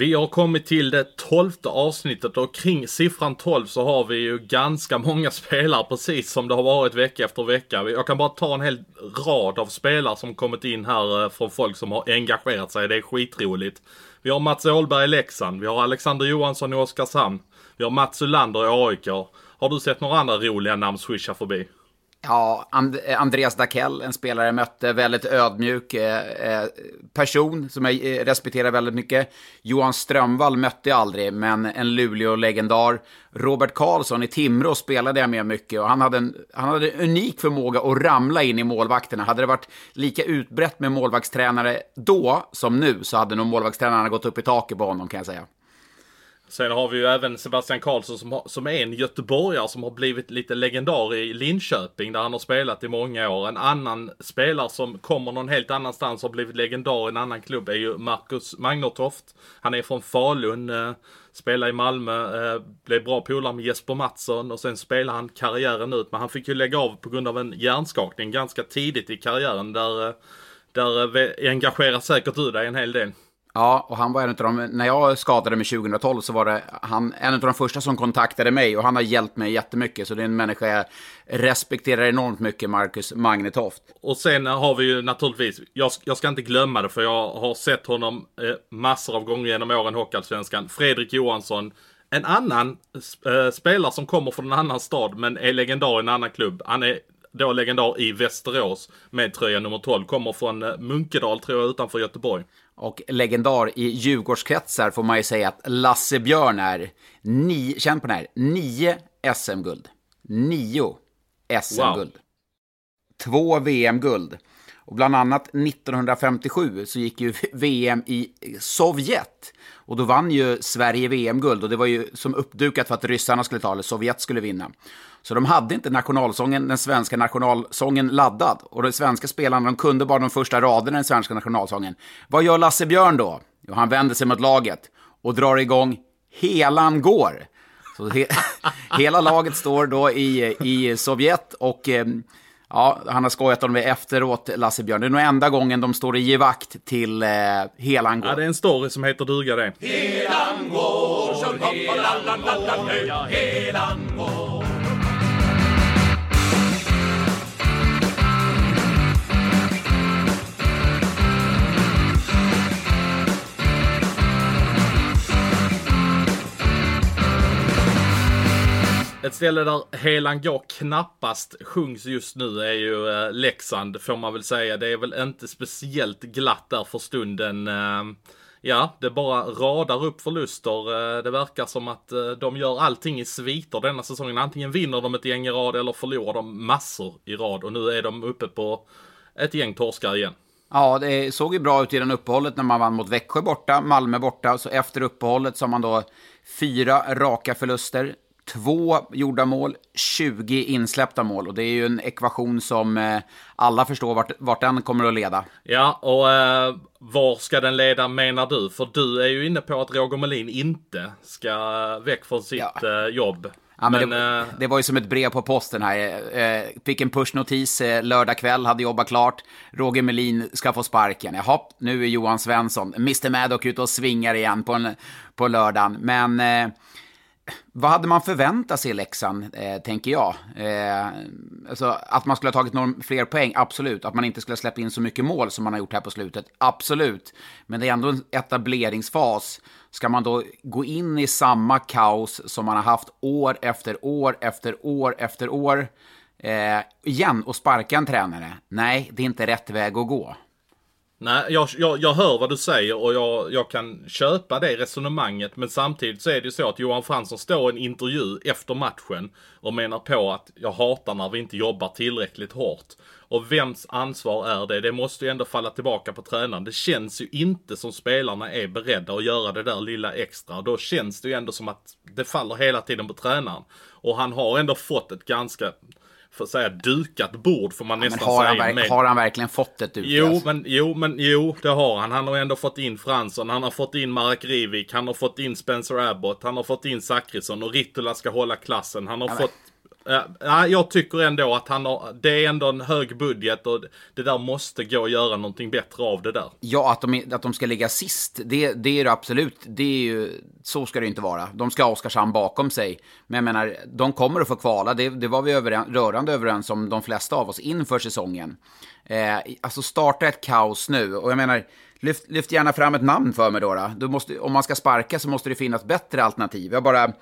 Vi har kommit till det tolfte avsnittet och kring siffran 12 så har vi ju ganska många spelare precis som det har varit vecka efter vecka. Jag kan bara ta en hel rad av spelare som kommit in här eh, från folk som har engagerat sig. Det är skitroligt. Vi har Mats Åhlberg i Leksand, vi har Alexander Johansson i Oskarshamn, vi har Mats Ulander i AIK. Har du sett några andra roliga namn swisha förbi? Ja, And eh, Andreas Dackell, en spelare jag mötte, väldigt ödmjuk eh, eh person som jag eh, respekterar väldigt mycket. Johan Strömvall mötte jag aldrig, men en Luleå-legendar. Robert Karlsson i Timrå spelade jag med mycket och han hade, en, han hade en unik förmåga att ramla in i målvakterna. Hade det varit lika utbrett med målvaktstränare då som nu så hade nog målvaktstränarna gått upp i taket på honom kan jag säga. Sen har vi ju även Sebastian Karlsson som, har, som är en göteborgare som har blivit lite legendar i Linköping där han har spelat i många år. En annan spelare som kommer någon helt annanstans och har blivit legendar i en annan klubb är ju Marcus Magnertoft. Han är från Falun, eh, spelar i Malmö, eh, blev bra polare med Jesper Mattsson och sen spelar han karriären ut. Men han fick ju lägga av på grund av en hjärnskakning ganska tidigt i karriären där, eh, där eh, engagerar säkert du dig en hel del. Ja, och han var en av de, när jag skadade mig 2012 så var det han, en av de första som kontaktade mig och han har hjälpt mig jättemycket. Så det är en människa jag respekterar enormt mycket, Marcus Magnetoft. Och sen har vi ju naturligtvis, jag, jag ska inte glömma det för jag har sett honom eh, massor av gånger genom åren Hockeyallsvenskan. Fredrik Johansson, en annan eh, spelare som kommer från en annan stad men är legendar i en annan klubb. Han är då legendar i Västerås med tröja nummer 12. Kommer från eh, Munkedal tror jag utanför Göteborg. Och legendar i Djurgårdskretsar får man ju säga att Lasse Björn är, ni, känn på den här, nio SM-guld. Nio SM-guld. Wow. Två VM-guld. Och bland annat 1957 så gick ju VM i Sovjet. Och då vann ju Sverige VM-guld och det var ju som uppdukat för att ryssarna skulle ta, eller Sovjet skulle vinna. Så de hade inte nationalsången, den svenska nationalsången laddad. Och de svenska spelarna de kunde bara de första raderna i den svenska nationalsången. Vad gör Lasse Björn då? Jo, han vänder sig mot laget och drar igång Helan går. Så he hela laget står då i, i Sovjet och eh, ja, han har skojat om det efteråt, Lasse Björn. Det är nog enda gången de står i givakt till eh, Helan går. Ja, det är en story som heter duga det. Helan går, som helan går, helan Ett ställe där Helan går knappast sjungs just nu är ju eh, Leksand får man väl säga. Det är väl inte speciellt glatt där för stunden. Eh, ja, det bara radar upp förluster. Eh, det verkar som att eh, de gör allting i sviter denna säsongen. Antingen vinner de ett gäng i rad eller förlorar de massor i rad. Och nu är de uppe på ett gäng torskar igen. Ja, det såg ju bra ut i den uppehållet när man vann mot Växjö borta, Malmö borta. Så efter uppehållet så har man då fyra raka förluster. Två gjorda mål, 20 insläppta mål. Och det är ju en ekvation som eh, alla förstår vart, vart den kommer att leda. Ja, och eh, var ska den leda menar du? För du är ju inne på att Roger Melin inte ska väck från sitt ja. eh, jobb. Ja, men, men det, äh... det, var ju som ett brev på posten här. Eh, fick en pushnotis eh, lördag kväll, hade jobbat klart. Roger Melin ska få sparken. Jaha, nu är Johan Svensson, Mr Maddock ute och svingar igen på, en, på lördagen. Men eh, vad hade man förväntat sig i Leksand, eh, tänker jag? Eh, alltså, att man skulle ha tagit några fler poäng, absolut. Att man inte skulle ha släppt in så mycket mål som man har gjort här på slutet, absolut. Men det är ändå en etableringsfas. Ska man då gå in i samma kaos som man har haft år efter år efter år efter år eh, igen och sparka en tränare? Nej, det är inte rätt väg att gå. Nej, jag, jag, jag hör vad du säger och jag, jag kan köpa det resonemanget. Men samtidigt så är det ju så att Johan Fransson står i en intervju efter matchen och menar på att jag hatar när vi inte jobbar tillräckligt hårt. Och vems ansvar är det? Det måste ju ändå falla tillbaka på tränaren. Det känns ju inte som spelarna är beredda att göra det där lilla extra. Då känns det ju ändå som att det faller hela tiden på tränaren. Och han har ändå fått ett ganska för att säga dukat bord får man Men nästan har han, säga. verk- med- har han verkligen fått ett Jo utkast? men, jo, men jo, det har han. Han har ändå fått in Fransson, han har fått in Marek Rivik, han har fått in Spencer Abbott, han har fått in Zachrisson och Rittola ska hålla klassen. Han har men- fått... Ja, jag tycker ändå att han har, det är ändå en hög budget och det där måste gå att göra någonting bättre av det där. Ja, att de, att de ska ligga sist, det, det är det absolut. Det är ju, så ska det inte vara. De ska ha Oskarshamn bakom sig. Men jag menar, de kommer att få kvala. Det, det var vi överens, rörande överens om, de flesta av oss, inför säsongen. Eh, alltså starta ett kaos nu. Och jag menar, lyft, lyft gärna fram ett namn för mig då. då. Du måste, om man ska sparka så måste det finnas bättre alternativ. Jag bara...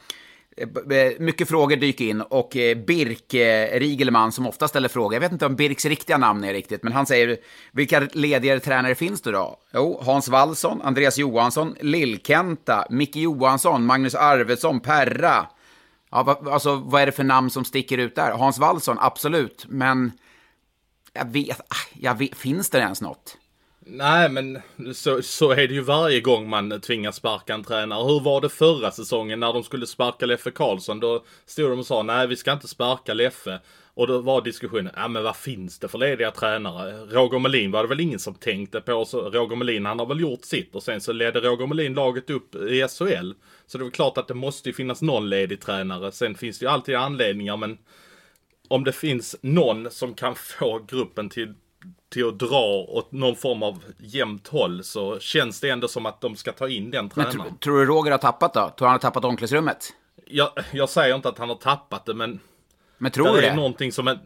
Eh, eh, mycket frågor dyker in och eh, Birk Rigelman som ofta ställer frågor, jag vet inte om Birks riktiga namn är riktigt, men han säger vilka ledigare tränare finns det då? Jo, Hans Wallson, Andreas Johansson, Lill-Kenta, Micke Johansson, Magnus Arvidsson, Perra. Ja, va, alltså vad är det för namn som sticker ut där? Hans Wallson, absolut, men jag vet, ah, jag vet finns det ens något? Nej, men så, så är det ju varje gång man tvingas sparka en tränare. Hur var det förra säsongen när de skulle sparka Leffe Karlsson? Då stod de och sa nej, vi ska inte sparka Leffe. Och då var diskussionen, ja men vad finns det för lediga tränare? Roger Melin var det väl ingen som tänkte på. Så Roger Melin han har väl gjort sitt och sen så ledde Roger Melin laget upp i SHL. Så det är väl klart att det måste ju finnas någon ledig tränare. Sen finns det ju alltid anledningar men om det finns någon som kan få gruppen till, till att dra åt någon form av jämnt håll så känns det ändå som att de ska ta in den Men tränaren. tr- tror du Roger har tappat då? Tror han har tappat omklädningsrummet? Jag, jag säger inte att han har tappat det men Men tror det du är det? någonting som är...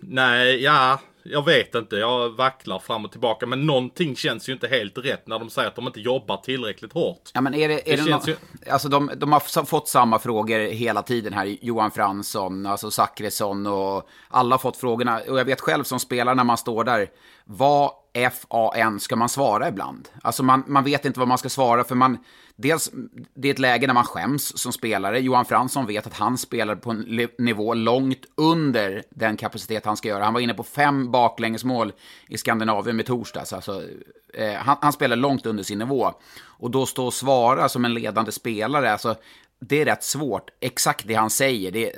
Nej, ja, jag vet inte. Jag vacklar fram och tillbaka. Men någonting känns ju inte helt rätt när de säger att de inte jobbar tillräckligt hårt. Ja, men är det, är Det det, känns nå- ju- Alltså de, de har fått samma frågor hela tiden här. Johan Fransson, alltså Zachrisson och alla har fått frågorna. Och jag vet själv som spelare när man står där, vad FAN ska man svara ibland? Alltså man, man vet inte vad man ska svara för man, dels det är ett läge när man skäms som spelare. Johan Fransson vet att han spelar på en nivå långt under den kapacitet han ska göra. Han var inne på fem baklängesmål i Skandinavien med torsdags. Alltså, eh, han, han spelar långt under sin nivå. Och då stå och svara som en ledande spelare, alltså, det är rätt svårt. Exakt det han säger, det,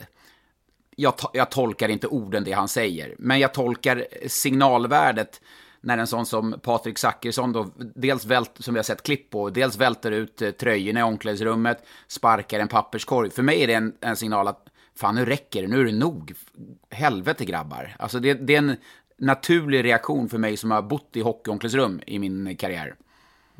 jag, to- jag tolkar inte orden det han säger, men jag tolkar signalvärdet när en sån som Patrik Zackrisson då, dels vält, som vi har sett klipp på, dels välter ut eh, tröjorna i omklädningsrummet, sparkar en papperskorg. För mig är det en, en signal att fan nu räcker det, nu är det nog. Helvete grabbar. Alltså det, det är en naturlig reaktion för mig som har bott i hockeyomklädningsrum i min karriär.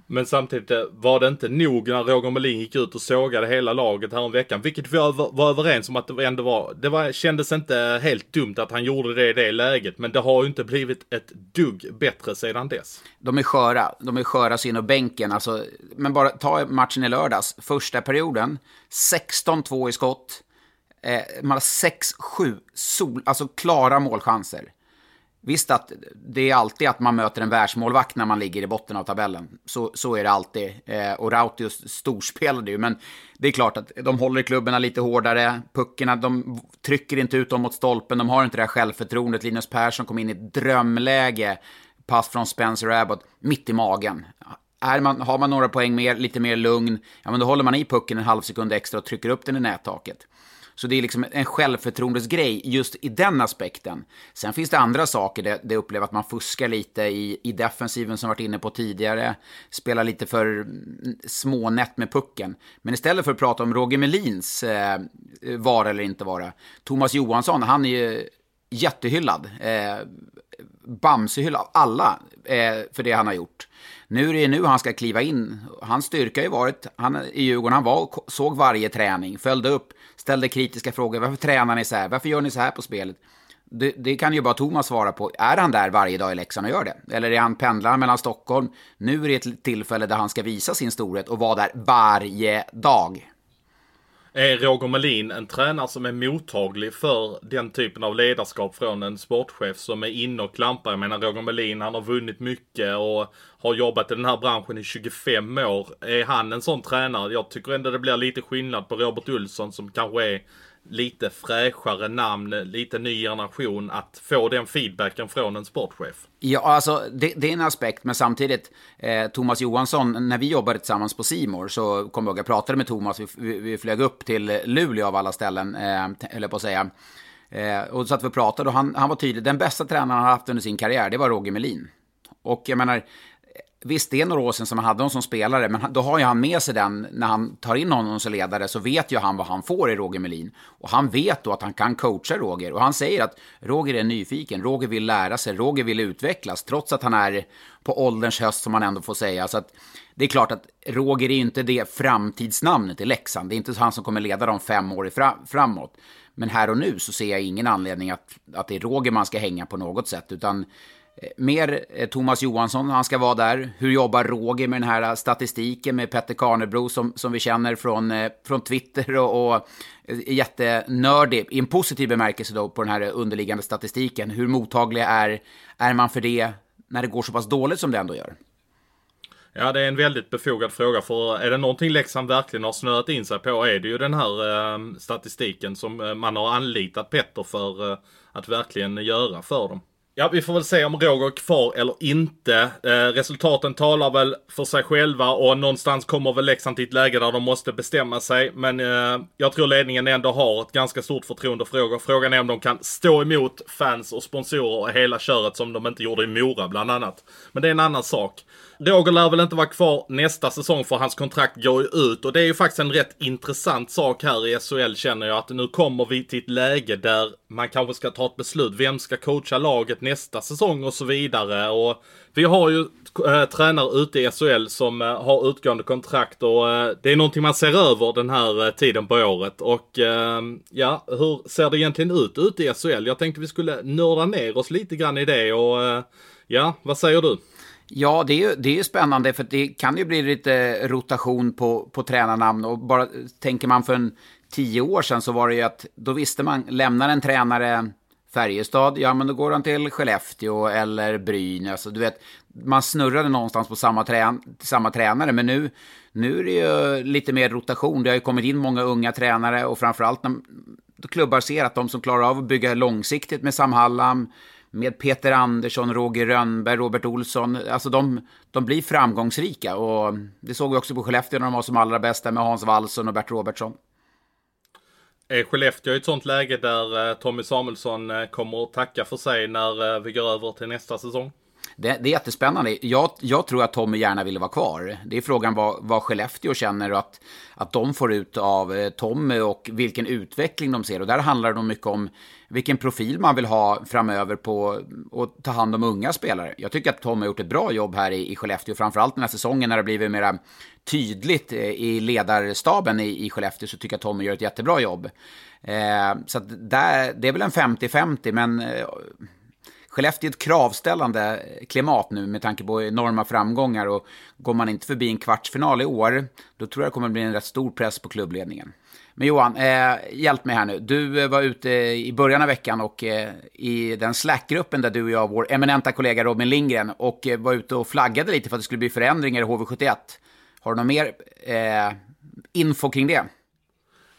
Men samtidigt eh, var det inte nog när Roger Melin gick ut och sågade hela laget här om veckan. Vilket vi var överens om att det ändå var. Det var, kändes inte helt dumt att han gjorde det i det läget. Men det har ju inte blivit ett dugg bättre sedan dess. De är sköra. De är sköra så in och bänken. Alltså, men bara ta matchen i lördags. Första perioden, 16-2 i skott. Eh, man har 6-7 sol, alltså klara målchanser. Visst att det är alltid att man möter en världsmålvakt när man ligger i botten av tabellen. Så, så är det alltid. Eh, och Rautius storspelade ju, men det är klart att de håller klubborna lite hårdare. Puckarna, de trycker inte ut dem mot stolpen. De har inte det här självförtroendet. Linus Persson kom in i ett drömläge. Pass från Spencer Abbott, mitt i magen. Är man, har man några poäng mer, lite mer lugn, ja men då håller man i pucken en halv sekund extra och trycker upp den i nättaket. Så det är liksom en självförtroendesgrej just i den aspekten. Sen finns det andra saker där jag upplever att man fuskar lite i, i defensiven som varit inne på tidigare. Spelar lite för mm, smånätt med pucken. Men istället för att prata om Roger Melins eh, vara eller inte vara. Thomas Johansson, han är ju jättehyllad. Eh, Bamsehyllad av alla eh, för det han har gjort. Nu är det nu han ska kliva in. Hans styrka har ju varit, han, i Djurgården, han var, och såg varje träning, följde upp, ställde kritiska frågor. Varför tränar ni så här? Varför gör ni så här på spelet? Det, det kan ju bara Thomas svara på. Är han där varje dag i Leksand och gör det? Eller är han pendlar mellan Stockholm? Nu är det ett tillfälle där han ska visa sin storhet och vara där varje dag. Är Roger Melin en tränare som är mottaglig för den typen av ledarskap från en sportchef som är inne och klampar? Jag menar Roger Melin, han har vunnit mycket och har jobbat i den här branschen i 25 år. Är han en sån tränare? Jag tycker ändå det blir lite skillnad på Robert Olsson som kanske är lite fräschare namn, lite ny generation, att få den feedbacken från en sportchef. Ja, alltså det, det är en aspekt, men samtidigt, eh, Thomas Johansson, när vi jobbade tillsammans på Simor så kom jag ihåg, jag pratade med Thomas, vi, vi, vi flög upp till Luleå av alla ställen, eh, höll jag på att säga. Eh, och så att vi pratade och han, han var tydlig. Den bästa tränaren han haft under sin karriär, det var Roger Melin. Och jag menar, Visst, det är några år sedan som han hade honom som spelare, men då har ju han med sig den, när han tar in honom som ledare, så vet ju han vad han får i Roger Melin. Och han vet då att han kan coacha Roger. Och han säger att Roger är nyfiken, Roger vill lära sig, Roger vill utvecklas, trots att han är på ålderns höst, som man ändå får säga. Så att det är klart att Roger är ju inte det framtidsnamnet i Leksand. Det är inte han som kommer leda dem fem år framåt. Men här och nu så ser jag ingen anledning att, att det är Roger man ska hänga på något sätt, utan mer eh, Thomas Johansson, han ska vara där. Hur jobbar Roger med den här eh, statistiken med Petter Karnebro som, som vi känner från, eh, från Twitter och, och jättenördig, i en positiv bemärkelse då, på den här underliggande statistiken. Hur mottaglig är, är man för det när det går så pass dåligt som det ändå gör? Ja, det är en väldigt befogad fråga. För är det någonting Leksand verkligen har snöat in sig på är det ju den här eh, statistiken som man har anlitat Petter för eh, att verkligen göra för dem. Ja, vi får väl se om Roger är kvar eller inte. Eh, resultaten talar väl för sig själva och någonstans kommer väl Leksand till ett läge där de måste bestämma sig. Men eh, jag tror ledningen ändå har ett ganska stort förtroende för Roger. Frågan är om de kan stå emot fans och sponsorer och hela köret som de inte gjorde i Mora bland annat. Men det är en annan sak. Roger lär väl inte vara kvar nästa säsong för hans kontrakt går ju ut och det är ju faktiskt en rätt intressant sak här i SHL känner jag att nu kommer vi till ett läge där man kanske ska ta ett beslut. Vem ska coacha laget nästa säsong och så vidare och vi har ju äh, tränare ute i SHL som äh, har utgående kontrakt och äh, det är någonting man ser över den här tiden på året och ehm, ja, hur ser det egentligen ut ute i SHL? Jag tänkte vi skulle nörda ner oss lite grann i det och ja, vad säger du? Ja, det är, det är spännande för det kan ju bli lite rotation på, på tränarnamn. Och bara tänker man för en tio år sedan så var det ju att då visste man, lämnar en tränare Färjestad, ja men då går han till Skellefteå eller Brynäs. Alltså, du vet, man snurrade någonstans på samma, trän samma tränare, men nu, nu är det ju lite mer rotation. Det har ju kommit in många unga tränare och framförallt när klubbar ser att de som klarar av att bygga långsiktigt med Sam Hallam, med Peter Andersson, Roger Rönnberg, Robert Olsson. Alltså de, de blir framgångsrika och det såg vi också på Skellefteå när de var som allra bästa med Hans Wallson och Bert Robertsson. Är Skellefteå i ett sånt läge där eh, Tommy Samuelsson eh, kommer att tacka för sig när eh, vi går över till nästa säsong? Det, det är jättespännande. Jag, jag, tror att Tommy gärna ville vara kvar. Det är frågan vad, vad Skellefteå känner att, att de får ut av Tommy och vilken utveckling de ser. Och där handlar det nog mycket om vilken profil man vill ha framöver på att ta hand om unga spelare. Jag tycker att Tom har gjort ett bra jobb här i, i Skellefteå, framförallt den här säsongen när det blivit mera tydligt eh, i ledarstaben i, i Skellefteå så tycker jag att Tommy gör ett jättebra jobb. Eh, så där, det är väl en 50-50, men eh, Skellefteå är ett kravställande klimat nu med tanke på enorma framgångar och går man inte förbi en kvartsfinal i år, då tror jag det kommer bli en rätt stor press på klubbledningen. Men Johan, eh, hjälp mig här nu. Du eh, var ute i början av veckan och eh, i den Slack-gruppen där du och jag, vår eminenta kollega Robin Lindgren, och eh, var ute och flaggade lite för att det skulle bli förändringar i HV71. Har du någon mer eh, info kring det?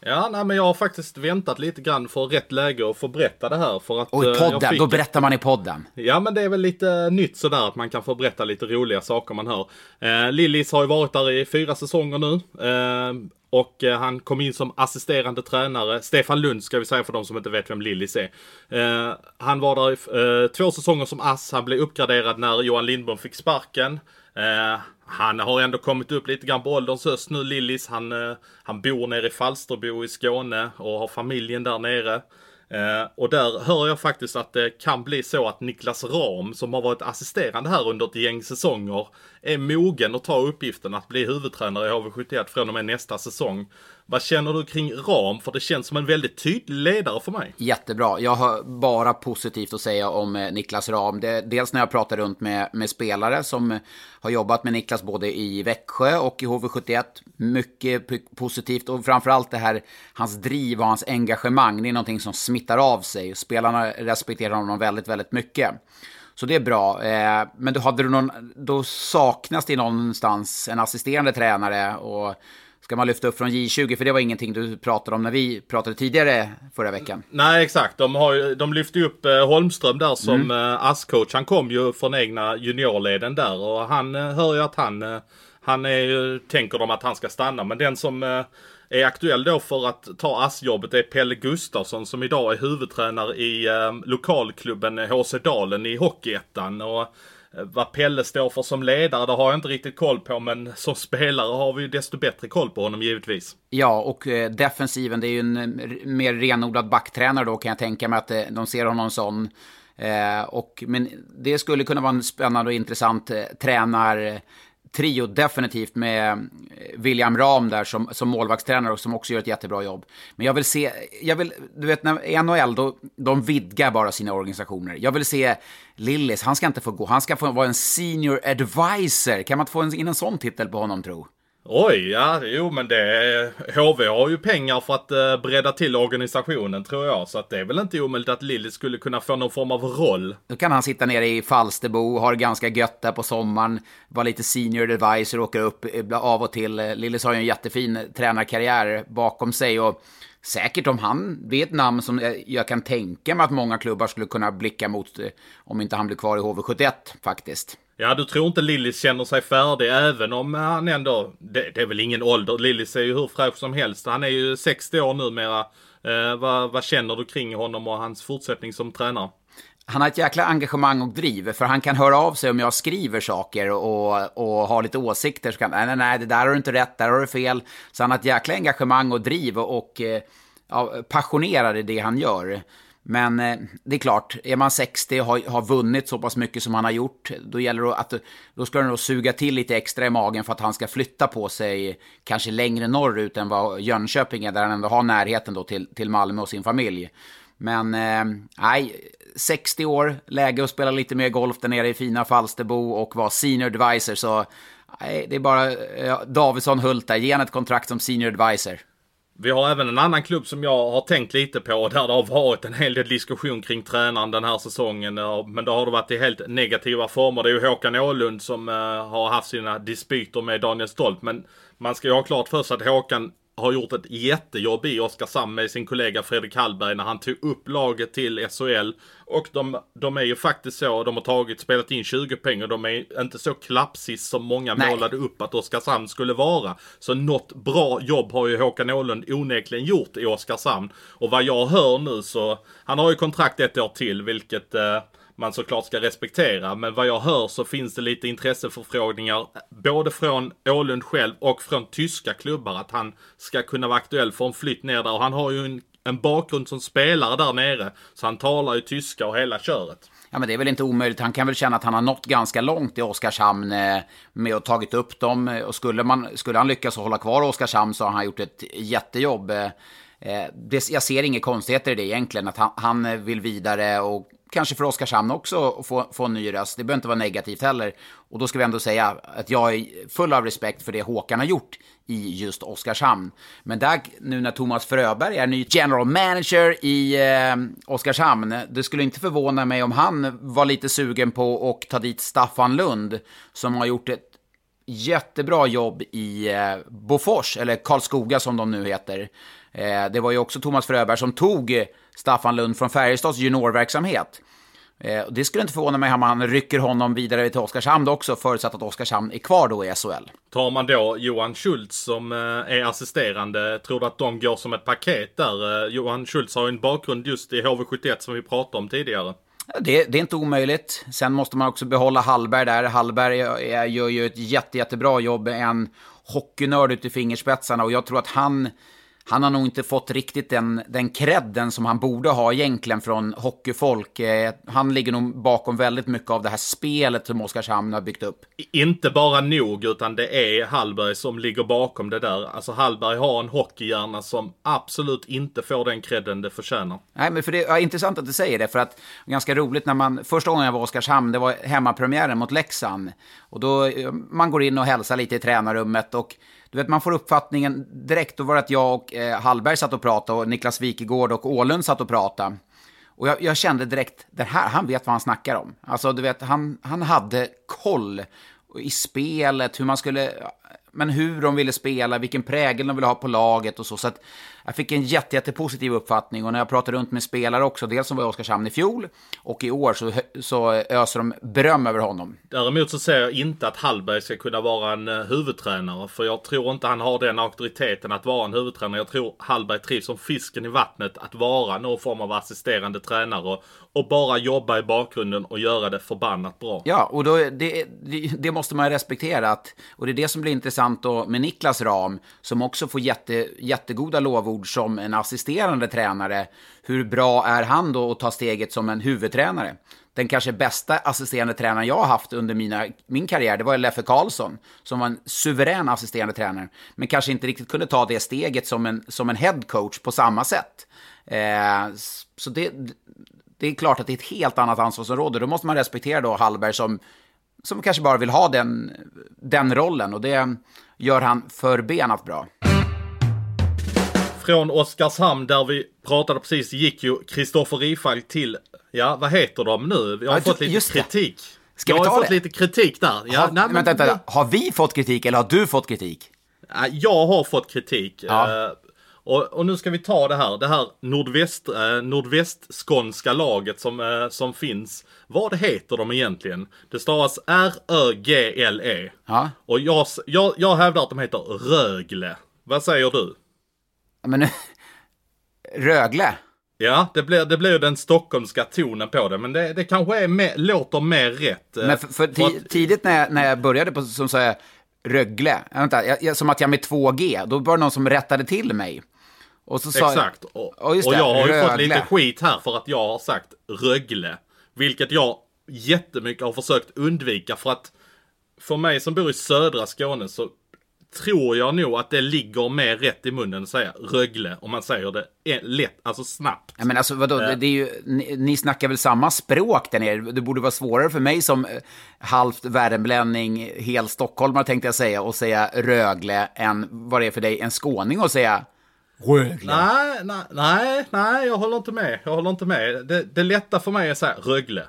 Ja, nej, men jag har faktiskt väntat lite grann för rätt läge att få berätta det här. För att, och i eh, podden, fick... då berättar man i podden. Ja, men det är väl lite nytt sådär att man kan få berätta lite roliga saker man hör. Eh, Lillis har ju varit där i fyra säsonger nu. Eh, och eh, han kom in som assisterande tränare. Stefan Lund ska vi säga för de som inte vet vem Lillis är. Eh, han var där i eh, två säsonger som ass. Han blev uppgraderad när Johan Lindbom fick sparken. Eh, han har ändå kommit upp lite grann på ålderns höst nu, Lillis. Han, eh, han bor nere i Falsterbo i Skåne och har familjen där nere. Eh, och där hör jag faktiskt att det kan bli så att Niklas Ram, som har varit assisterande här under ett gäng säsonger, är mogen att ta uppgiften att bli huvudtränare i HV71 från och med nästa säsong. Vad känner du kring Ram? För det känns som en väldigt tydlig ledare för mig. Jättebra. Jag har bara positivt att säga om eh, Niklas Ram. Det, dels när jag pratar runt med, med spelare som har jobbat med Niklas både i Växjö och i HV71. Mycket positivt och framförallt det här, hans driv och hans engagemang. Det är någonting som smittar av sig. Spelarna respekterar honom väldigt, väldigt mycket. Så det är bra. Eh, men då, hade du någon, då saknas det någonstans en assisterande tränare. Och ska man lyfta upp från J20? För det var ingenting du pratade om när vi pratade tidigare förra veckan. Nej, exakt. De, har, de lyfte upp eh, Holmström där som mm. Eh, ASS-coach. Han kom ju från egna juniorleden där och han hör ju att han, han är, tänker de att han ska stanna. Men den som är aktuell då för att ta assjobbet är Pelle Gustafsson som idag är huvudtränare i eh, lokalklubben HC Dalen i Hockeyettan. Och eh, Eh, vad Pelle står för som ledare, det har jag inte riktigt koll på, men som spelare har vi ju desto bättre koll på honom givetvis. Ja, och eh, defensiven, det är ju en eh, mer renodlad backtränare då kan jag tänka mig att eh, de ser honom som. Eh, och, men det skulle kunna vara en spännande och intressant eh, tränar trio definitivt med eh, William Ram där som, som målvaktstränare och som också gör ett jättebra jobb. Men jag vill se, jag vill, du vet när NHL då, de vidgar bara sina organisationer. Jag vill se Lillis, han ska inte få gå, han ska få vara en senior advisor. Kan man inte få in en sån titel på honom tro? Oj, ja, jo men det... HV har ju pengar för att eh, bredda till organisationen tror jag. Så att det är väl inte omöjligt att Lilly skulle kunna få någon form av roll. Då kan han sitta nere i Falsterbo, ha det ganska gött där på sommaren, vara lite senior advisor, åka upp eh, av och till. Eh, Lillis har ju en jättefin eh, tränarkarriär bakom sig och säkert om han, det är ett namn som jag kan tänka mig att många klubbar skulle kunna blicka mot om inte han blir kvar i HV71 faktiskt. Ja, du tror inte Lillis känner sig färdig även om han ändå... Det, det är väl ingen ålder. Lillis är ju hur fräsch som helst. Han är ju 60 år numera. Eh, vad, vad känner du kring honom och hans fortsättning som tränare? Han har ett jäkla engagemang och driv, för han kan höra av sig om jag skriver saker och, och har lite åsikter. Så kan nej, nej, nej, det där har du inte rätt, där har du fel. Så han har ett jäkla engagemang och driv och, och eh, ja, passionerad i det han gör. Men eh, det är klart, är man 60 och har, har vunnit så pass mycket som han har gjort, då gäller det att då ska den då suga till lite extra i magen för att han ska flytta på sig kanske längre norrut än vad Jönköping är, där han ändå har närheten då till, till Malmö och sin familj. Men eh, nej, 60 år, läge att spela lite mer golf där nere i fina Falsterbo och vara senior advisor, så nej, det är bara eh, Davidsson Hult där, ge ett kontrakt som senior advisor. Vi har även en annan klubb som jag har tänkt lite på där det har varit en hel del diskussion kring tränaren den här säsongen. Men då har det varit i helt negativa former. Det är ju Håkan Åhlund som eh, har haft sina dispyter med Daniel Stolp. Men man ska ju ha klart för sig att Håkan har gjort ett jättejobb i Oskarshamn med sin kollega Fredrik Hallberg när han tog upp laget till SHL. Och de, de är ju faktiskt så, de har tagit, spelat in 20 poäng och de är inte så klapsis som många Nej. målade upp att Oskarshamn skulle vara. Så något bra jobb har ju Håkan Åhlund onekligen gjort i Oskarshamn. Och vad jag hör nu så, han har ju kontrakt ett år till vilket eh, man såklart ska respektera. Men vad jag hör så finns det lite intresseförfrågningar både från Ålund själv och från tyska klubbar att han ska kunna vara aktuell för en flytt ner där. Och han har ju en, en bakgrund som spelare där nere. Så han talar ju tyska och hela köret. Ja, men det är väl inte omöjligt. Han kan väl känna att han har nått ganska långt i Oskarshamn eh, med att tagit upp dem. Och skulle, man, skulle han lyckas hålla kvar Oskarshamn så har han gjort ett jättejobb. Eh, eh, det, jag ser inga konstigheter i det egentligen, att han, han vill vidare och kanske för Oskarshamn också att få, få en ny röst. Det behöver inte vara negativt heller. Och då ska vi ändå säga att jag är full av respekt för det Håkan har gjort i just Oskarshamn. Men där, nu när Thomas Fröberg är ny general manager i eh, Oskarshamn, det skulle inte förvåna mig om han var lite sugen på att ta dit Staffan Lund, som har gjort ett jättebra jobb i eh, Bofors, eller Karlskoga som de nu heter. Eh, det var ju också Thomas Fröberg som tog Staffan Lund från Färjestads juniorverksamhet. Eh, det skulle inte förvåna mig om man rycker honom vidare till Oskarshamn också, förutsatt att Oskarshamn är kvar då i SHL. Tar man då Johan Schultz som eh, är assisterande, tror du att de går som ett paket där? Eh, Johan Schultz har ju en bakgrund just i HV71 som vi pratade om tidigare. Det, det, är inte omöjligt. Sen måste man också behålla Hallberg där. Hallberg gör ju ett jätte, jättebra jobb, en hockeynörd ut i fingerspetsarna och jag tror att han han har nog inte fått riktigt den, den credden som han borde ha egentligen från hockeyfolk. Eh, han ligger nog bakom väldigt mycket av det här spelet som Oskarshamn har byggt upp. Inte bara nog, utan det är Hallberg som ligger bakom det där. Alltså Hallberg har en hockeyhjärna som absolut inte får den credden det förtjänar. Nej, men för det är intressant att du säger det, för att ganska roligt när man, första gången jag var i Oskarshamn, det var hemmapremiären mot Leksand. Och då, man går in och hälsar lite i tränarrummet och du vet, man får uppfattningen direkt, då var det att jag och eh, Hallberg satt och pratade och Niklas Wikegård och Ålund satt och pratade. Och jag, jag, kände direkt, det här, han vet vad han snackar om. Alltså, du vet, han, han hade koll i spelet, hur man skulle... men hur de ville spela, vilken prägel de ville ha på laget och så. Så att jag fick en jätte, jättepositiv uppfattning och när jag pratade runt med spelare också, dels som var i Oskarshamn i fjol och i år så, så öser de beröm över honom. Däremot så ser jag inte att Hallberg ska kunna vara en uh, huvudtränare. För jag tror inte han har den auktoriteten att vara en huvudtränare. Jag tror Hallberg trivs som fisken i vattnet att vara någon form av assisterande tränare. Och bara jobba i bakgrunden och göra det förbannat bra. Ja, och då, det, det, det måste man respektera. Att, och det är det som blir intressant då med Niklas Ram, som också får jätte, jättegoda lovord som en assisterande tränare. Hur bra är han då att ta steget som en huvudtränare? Den kanske bästa assisterande tränaren jag har haft under mina, min karriär, det var Leffe Karlsson, som var en suverän assisterande tränare, men kanske inte riktigt kunde ta det steget som en, som en head coach på samma sätt. Eh, så det, det är klart att det är ett helt annat ansvarsområde. Då måste man respektera då Hallberg som, som kanske bara vill ha den, den rollen och det gör han förbenat bra. Från Oskarshamn där vi pratade precis gick ju Kristoffer Rifalk till, ja vad heter de nu? Vi har Ja, fått lite just det. kritik. Ska vi jag ta har fått det? lite kritik där. Ja, har, nej, men- vänta, vänta, har vi fått kritik eller har du fått kritik? Ja, Jag har fått kritik. Ja. Eh, och, och nu ska vi ta det här. Det här nordväst, eh, nordvästskånska laget som, eh, som finns. Vad heter de egentligen? Det stavas R-Ö-G-L-E. Ja. Och jag, jag, jag hävdar att de heter Rögle. Vad säger du? Men, Rögle? Ja, det blir, det blir ju den stockholmska tonen på det. Men det, det kanske är mer, låter mer rätt. eh, Men för, för för ti, att- tidigt när jag, när jag började på, som sa jag, Rögle, äh, vänta, jag, jag, som att jag med 2G, då var det någon som rättade till mig. Och så sa Exakt. Och, och det, jag har ju fått lite skit här för att jag har sagt Rögle. Vilket jag jättemycket har försökt undvika för att för mig som bor i södra Skåne så tror jag nog att det ligger mer rätt i munnen att säga Rögle om man säger det är lätt, alltså snabbt. Ja, men alltså vadå, det, det är ju, ni, ni snackar väl samma språk där nere? Det borde vara svårare för mig som eh, halvt värmlänning, hel stockholmare tänkte jag säga, och säga Rögle än vad det är för dig, en skåning, att säga Rögle. Nej, nej, nej, nej, jag håller inte med. Jag håller inte med. Det, det lätta för mig är att säga Rögle.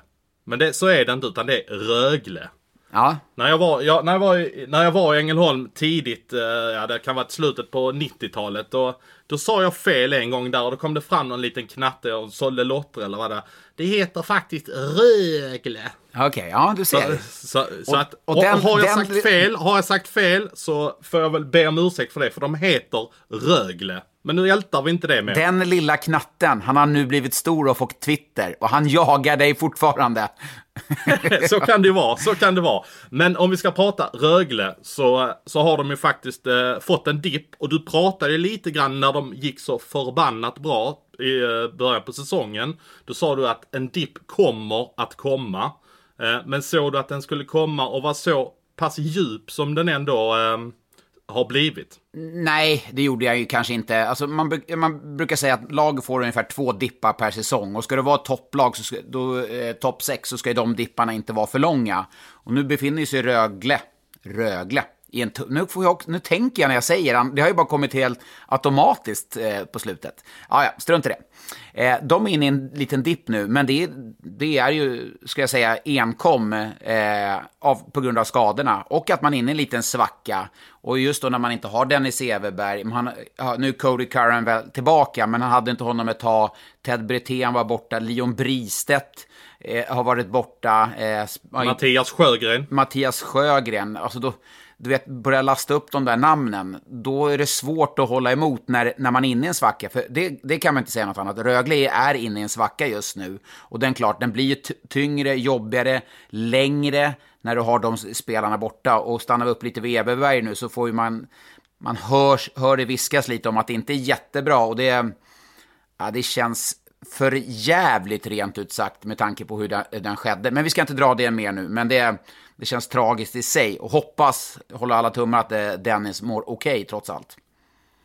Men det, så är det inte, utan det är Rögle. Ja, När jag var, ja, när jag var, i, när jag var i Ängelholm tidigt, eh, ja det kan vara slutet på 90-talet, då, då sa jag fel en gång där och då kom det fram någon liten knatte och sålde lotter eller vad det Det heter faktiskt Rögle. okej, ja du Så, ser. så, så Och- att, och och, den- har jag den- sagt fel, har jag sagt fel så får jag väl be om ursäkt för det, för de heter Rögle. Men nu ältar vi inte det mer. Den lilla knatten, han har nu blivit stor och fått Twitter, och han jagar dig fortfarande. så kan det vara, så kan det vara. Men om vi ska prata Rögle så, så har de ju faktiskt eh, fått en dipp. Och du pratade lite grann när de gick så förbannat bra i eh, början på säsongen. Då sa du att en dipp kommer att komma. Eh, men såg du att den skulle komma och var så pass djup som den ändå eh, har blivit? Nej, det gjorde jag ju kanske inte. Alltså, man, man brukar säga att lag får ungefär två dippar per säsong. Och ska det vara topplag, så ska, då, eh, topp sex, så ska ju de dipparna inte vara för långa. Och nu befinner sig Rögle, Rögle, nu, får jag, nu tänker jag när jag säger det, det har ju bara kommit helt automatiskt eh, på slutet. Ah, ja, strunt i det. Eh, de är inne i en liten dipp nu, men det, är- det är ju, ska jag säga, enkom eh, av, på grund av skadorna. Och att man är inne i en liten svacka. Och just då när man inte har Dennis Everberg, man, nu är Cody Curran väl tillbaka, men han hade inte honom ett tag. Ted Brithén var borta, Leon Bristedt eh, har varit borta. Eh, Mattias Sjögren. Mattias Sjögren, alltså då, du vet, börja lasta upp de där namnen, då är det svårt att hålla emot när, när man är inne i en svacka. För det, det kan man inte säga något annat. Rögle är inne i en svacka just nu. Och den klart, den blir ju tyngre, jobbigare, längre när du har de spelarna borta. Och stannar vi upp lite vid Everberg nu så får ju man, man hörs, hör det viskas lite om att det inte är jättebra. Och det, ja, det känns för jävligt rent ut sagt med tanke på hur den, den skedde. Men vi ska inte dra det mer nu. Men det, det känns tragiskt i sig. Och hoppas, håller alla tummar att eh, Dennis mår okej trots allt.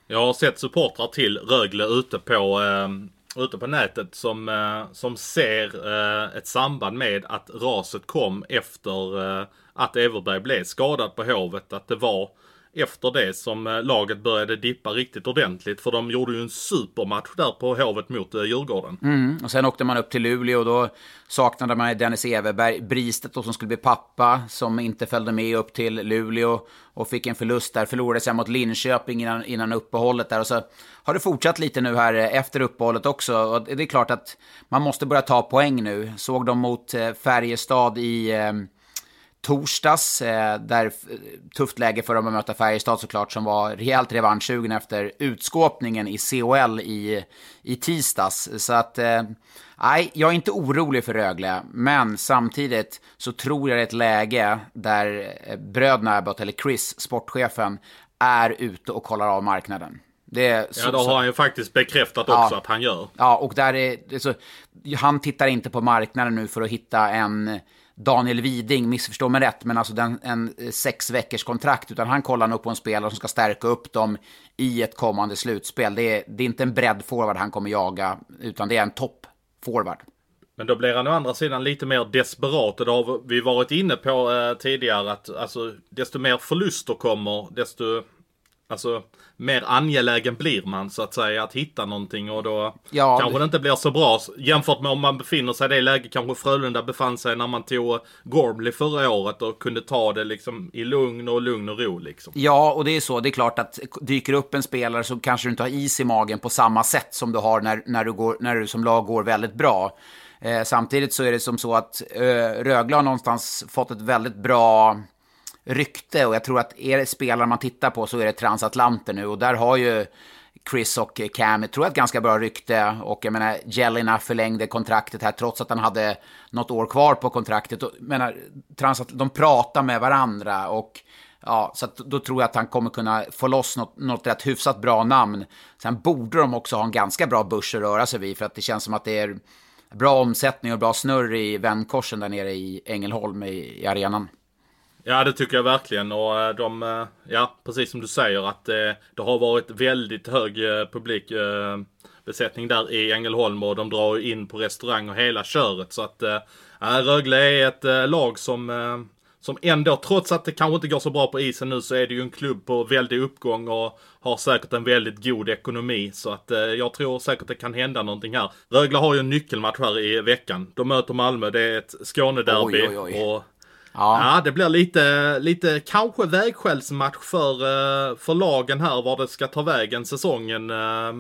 Jag har sett supportrar till Rögle ute på, eh, ute på nätet som, eh, som ser eh, ett samband med att raset kom efter eh, att Everberg blev skadad på Hovet. Att det var efter det som eh, laget började dippa riktigt ordentligt. För de gjorde ju en supermatch där på Hovet mot eh, Djurgården. Mm, och sen åkte man upp till Luleå och då saknade man Dennis Everberg, Bristet då som skulle bli pappa, som inte följde med upp till Luleå och fick en förlust där. Förlorade sen mot Linköping innan, innan uppehållet där. Och så har det fortsatt lite nu här eh, efter uppehållet också. Och det är klart att man måste börja ta poäng nu. Såg de mot Färjestad i torsdags. Eh, där tufft läge för dem att möta Färjestad såklart, som var rejält revanschsugen efter utskåpningen i COL i, i tisdags. Så att, eh, nej, jag är inte orolig för Rögle, men samtidigt så tror jag det är ett läge där eh, bröderna Abbott, eller Chris, sportchefen, är ute och kollar av marknaden. Det, så, ja, det har han ju faktiskt bekräftat också ja, att han gör. Ja, och där är, så, han tittar inte på marknaden nu för att hitta en Daniel Widing, missförstå mig rätt, men alltså den, en eh, sex veckors kontrakt, utan han kollar nog på en spelare som ska stärka upp dem i ett kommande slutspel. Det är, det är inte en bredd forward han kommer jaga, utan det är en topp forward. Men då blir han å andra sidan lite mer desperat och det har vi varit inne på eh, tidigare att alltså desto mer förluster kommer, desto Alltså, mer angelägen blir man så att säga att hitta någonting och då ja, kanske det inte blir så bra jämfört med om man befinner sig i det läge kanske Frölunda befann sig när man tog Gormley förra året och kunde ta det liksom i lugn och lugn och ro liksom. Ja, och det är så. Det är klart att dyker upp en spelare så kanske du inte har is i magen på samma sätt som du har när, när, du, går, när du som lag går väldigt bra. Eh, samtidigt så är det som så att eh, Rögle har någonstans fått ett väldigt bra rykte och jag tror att är det spelare man tittar på så är det transatlanter nu och där har ju Chris och Cam, tror jag, ett ganska bra rykte. Och jag menar, Jelina förlängde kontraktet här trots att han hade något år kvar på kontraktet. Och, jag menar, transat, de pratar med varandra och ja, så att, då tror jag att han kommer kunna få loss något, något rätt hyfsat bra namn. Sen borde de också ha en ganska bra börs att röra sig vid för att det känns som att det är bra omsättning och bra snurr i vändkorsen där nere i Ängelholm i, i arenan. Ja det tycker jag verkligen och eh, de, eh, ja precis som du säger att det, eh, det har varit väldigt hög publik besättning där i Ängelholm och de drar in på restaurang och hela köret så att äh, Rögle är ett lag som som ändå, trots att det kanske inte går så bra på isen nu, så är det ju en klubb på väldig uppgång och har säkert en väldigt god ekonomi. Så att jag tror säkert det kan hända någonting här. Rögle har ju en nyckelmatch här i veckan. De möter Malmö, det är ett Skånederby. Oj, oj, oj. Och Ja. ja, det blir lite, lite kanske vägskällsmatch för, eh, för lagen här var det ska ta vägen säsongen. Eh,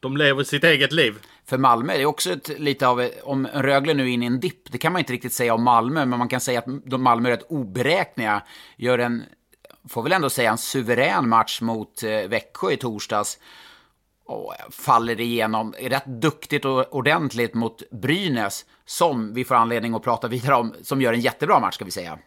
de lever sitt eget liv. För Malmö är det också ett, lite av, om Rögle nu är inne i en dipp, det kan man inte riktigt säga om Malmö, men man kan säga att Malmö är rätt oberäkneliga. Gör en, får väl ändå säga en suverän match mot eh, Växjö i torsdags och faller igenom rätt duktigt och ordentligt mot Brynäs, som vi får anledning att prata vidare om, som gör en jättebra match ska vi säga.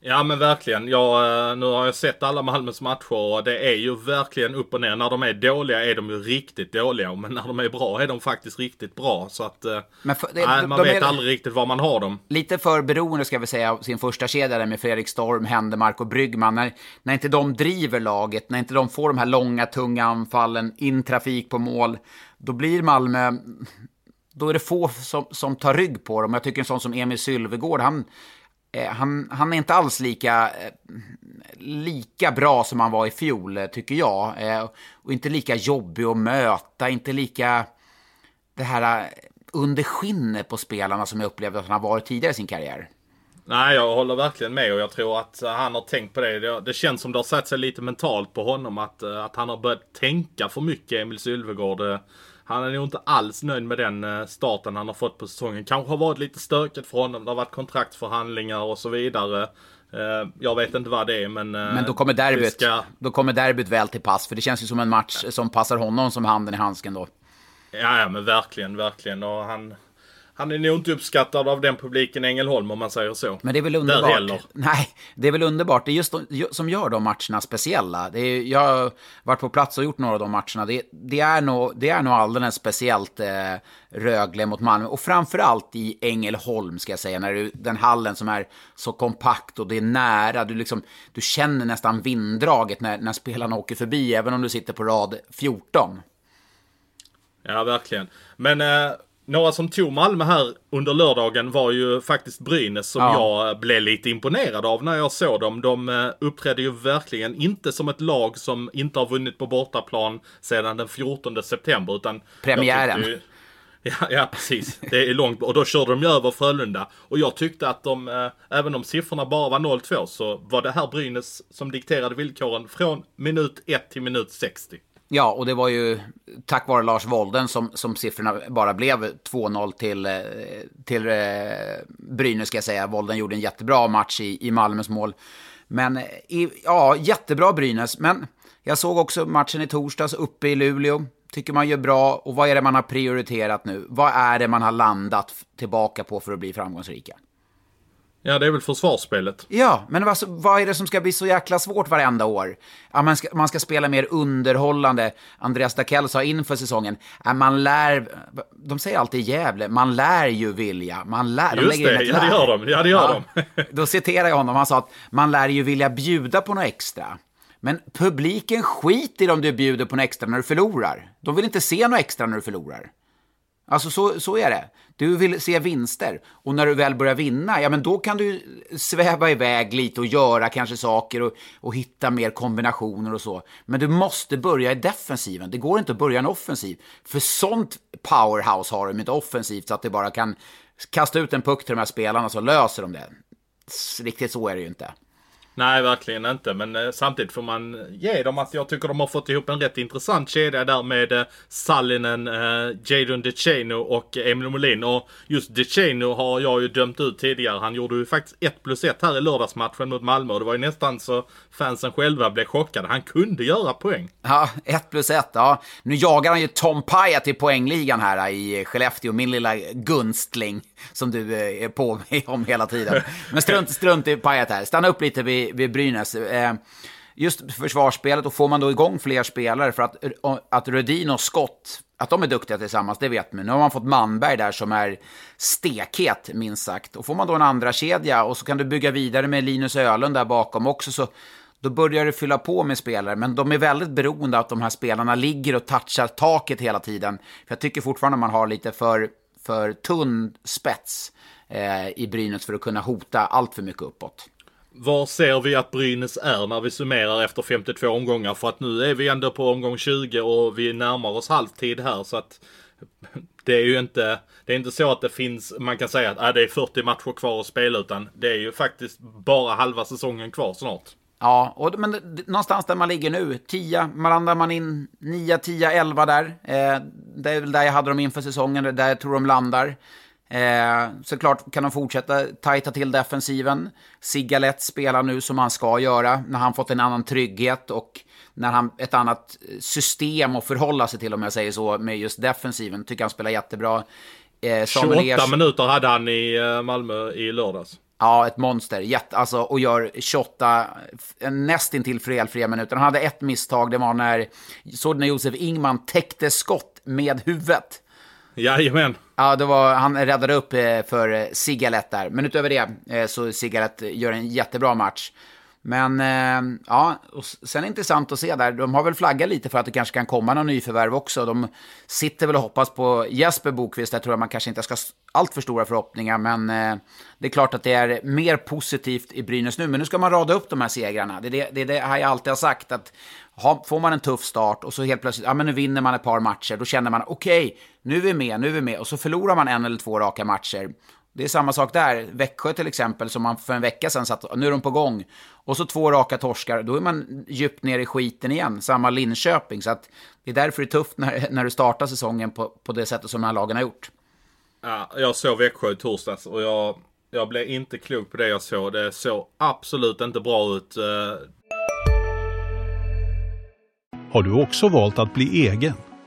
Ja men verkligen. Jag, eh, nu har jag sett alla Malmös matcher och det är ju verkligen upp och ner. När de är dåliga är de ju riktigt dåliga. Men när de är bra är de faktiskt riktigt bra. Så att eh, men för, det, nej, man de vet är, aldrig riktigt var man har dem. Lite för beroende ska vi säga av sin första kedja där med Fredrik Storm, Händemark och Bryggman. När, när inte de driver laget, när inte de får de här långa tunga anfallen, in trafik på mål. Då blir Malmö då är det få som, som tar rygg på dem. Jag tycker en sån som Emil Sylvegård, han, Eh, han, han, är inte alls lika, eh, lika bra som han var i fjol, eh, tycker jag. och inte lika jobbig att möta, inte lika det här under skinnet på spelarna som jag upplevde att han har varit tidigare i sin karriär. Nej, jag håller verkligen med och jag tror att han har tänkt på det. Det, det känns som det har satt sig lite mentalt på honom att, att han har börjat tänka för mycket, Emil Sylvegård. Han är nog inte alls nöjd med den eh, starten han har fått på säsongen. Kanske har varit lite stökigt för honom. Det har varit kontraktsförhandlingar och så vidare. Eh, jag vet inte vad det är men... Eh, men då kommer derbyt, ska... då kommer derbyt väl till pass. För det känns ju som en match som passar honom som handen i handsken då. Ja, ja men verkligen, verkligen. Och han, han är nog inte uppskattad av den publiken i Ängelholm om man säger så. Men det är väl underbart. Nej, det är väl underbart. Det är just de, som gör de matcherna speciella. Det är, jag har varit på plats och gjort några av de matcherna. Det, det är, nog, det är nog alldeles speciellt eh, Rögle mot Malmö. Och framförallt i Ängelholm ska jag säga. När du, den hallen som är så kompakt och det är nära. Du, liksom, du känner nästan vinddraget när, när spelarna åker förbi. Även om du sitter på rad 14. Ja, verkligen. Men... Eh Några som tog Malmö här under lördagen var ju faktiskt Brynäs som Ja. jag blev lite imponerad av när jag såg dem. De eh, uppträdde ju verkligen inte som ett lag som inte har vunnit på bortaplan sedan den 14 september. Utan Premiären. ju- Ja, ja, precis. Det är långt. Och då körde de ju över Frölunda. Och jag tyckte att de, eh, även om siffrorna bara var 0-2, så var det här Brynäs som dikterade villkoren från minut 1 till minut 60. Ja, och det var ju tack vare Lars Wolden som, som siffrorna bara blev 2-0 till, eh, till eh, Brynäs, ska jag säga. Wolden gjorde en jättebra match i, i Malmös mål. Men eh, i, ja, jättebra Brynäs. Men jag såg också matchen i torsdags uppe i Luleå. Tycker man gör bra. Och vad är det man har prioriterat nu? Vad är det man har landat tillbaka på för att bli framgångsrika? Ja, det är väl försvarsspelet. Ja, men alltså, vad är det som ska bli så jäkla svårt varenda år? Ja, man, ska, man ska spela mer underhållande. Andreas Dackell sa inför säsongen, ja, man lär, de säger alltid i Gävle, man lär ju vilja. Man lär, de Just det, ja det gör de. Ja det gör de. Då citerar jag honom, han sa att man lär ju vilja bjuda på något extra. Men publiken skiter i om du bjuder på något extra när du förlorar. De vill inte se något extra när du förlorar. Alltså så, så är det. Du vill se vinster. Och när du väl börjar vinna, ja men då kan du sväva iväg lite och göra kanske saker och, och hitta mer kombinationer och så. Men du måste börja i defensiven. Det går inte att börja en offensiv. För sånt powerhouse har de inte offensivt så att det bara kan kasta ut en puck till de här spelarna så löser de det. Riktigt så är det ju inte. Nej, verkligen inte. Men eh, samtidigt får man ge dem att jag tycker de har fått ihop en rätt intressant kedja där med eh, Sallinen, eh, Jadon DeChano och Emil Molin. Och just DeChano har jag ju dömt ut tidigare. Han gjorde ju faktiskt 1 plus 1 här i lördagsmatchen mot Malmö. Och det var ju nästan så fansen själva blev chockade. Han kunde göra poäng. Ja, 1 plus 1, Ja. Nu jagar han ju Tom Pyatt i poängligan här i Skellefteå, min lilla gunstling som du eh, är på mig om hela tiden. Men strunt, strunt i Pyatt här. Stanna upp lite vid, vid Brynäs. Eh, Just försvarsspelet, och får man då igång fler spelare för att, att Rödin och Skott, att de är duktiga tillsammans, det vet man. Nu har man fått Manberg där som är stekhet, minst sagt. Och får man då en andra kedja och så kan du bygga vidare med Linus Ölund där bakom också, så då börjar det fylla på med spelare. Men de är väldigt beroende av att de här spelarna ligger och touchar taket hela tiden. För jag tycker fortfarande man har lite för, för tunn spets eh, i Brynäs för att kunna hota allt för mycket uppåt. Var ser vi att Brynäs är när vi summerar efter 52 omgångar? För att nu är vi ändå på omgång 20 och vi närmar oss halvtid här. Så att det är ju inte, det är inte så att det finns, man kan säga att äh, det är 40 matcher kvar att spela. Utan det är ju faktiskt bara halva säsongen kvar snart. Ja, och, men någonstans där man ligger nu, 10, man landar man in 9, 10, 11 där. Eh, det är väl där jag hade dem inför säsongen, det är där jag tror de landar. Eh, såklart kan de fortsätta tajta till defensiven. Sigalett spelar nu som han ska göra, när han fått en annan trygghet och när han ett annat system att förhålla sig till, om jag säger så, med just defensiven. Tycker han spelar jättebra. Eh, 28 Samuel Ers- minuter hade han i eh, Malmö i lördags. Ja, ett monster. Jätte, alltså, och gör 28 f- nästintill felfria minuter. Han hade ett misstag, det var när, såg du när Josef Ingman täckte skott med huvudet. Jajamän. Ja, det var, han räddade upp eh, för Sigalet där. Men utöver det eh, så Sigalet gör en jättebra match. Men eh, ja, och sen är det intressant att se där. De har väl flaggat lite för att det kanske kan komma någon nyförvärv också. De sitter väl och hoppas på Jesper Bokvist. Jag tror att man kanske inte ska ha allt för stora förhoppningar. Men eh, det är klart att det är mer positivt i Brynäs nu. Men nu ska man rada upp de här segrarna. Det är det, det, är det här jag alltid har sagt. att ha, Får man en tuff start och så helt plötsligt, ja men nu vinner man ett par matcher. Då känner man, okej, nu är vi med, nu är vi med. Och så förlorar man en eller två raka matcher. Det är samma sak där. Växjö till exempel, som man för en vecka sedan satt, nu är de på gång. Och så två raka torskar, då är man djupt ner i skiten igen. Samma Linköping. Så att det är därför det är tufft när, när du startar säsongen på, på det sättet som de här lagen har gjort. Ja, jag såg Växjö i torsdags och jag, jag blev inte klok på det jag såg. Det såg absolut inte bra ut. Eh, Har du också valt att bli egen?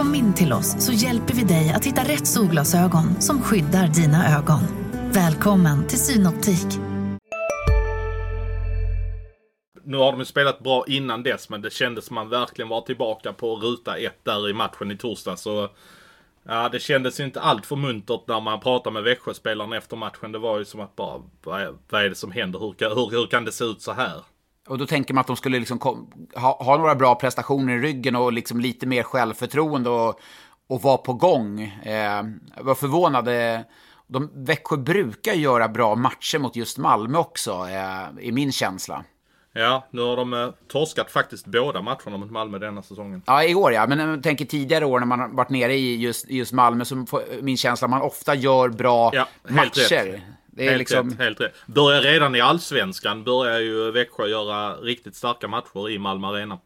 Kom in till oss så hjälper vi dig att hitta rätt solglasögon som skyddar dina ögon. Välkommen till Synoptik. nu har de ju spelat bra innan dess, men det kändes som man verkligen var tillbaka på ruta ett där i matchen i torsdag. Så ja, det kändes inte allt för muntert när man pratade med Växjöspelarna efter matchen. Det var ju som att bara, vad är, vad är det som händer? Hur, hur, hur kan det se ut så här? Och då tänker man att de skulle liksom ha, ha, några bra prestationer i ryggen och liksom lite mer självförtroende och, och vara på gång. Eh, jag var förvånad. De, Växjö brukar göra bra matcher mot just Malmö också, eh, i min känsla. Ja, nu har de eh, torskat faktiskt båda matcherna mot Malmö denna säsongen. Ja, i år ja. Men jag tänker tidigare år när man har varit nere i just, just Malmö, så får, min känsla att man ofta gör bra ja, matcher. Rätt. Det är helt liksom... rätt, helt rätt. Börjar redan i allsvenskan, börjar ju Växjö göra riktigt starka matcher i Malmö Arena.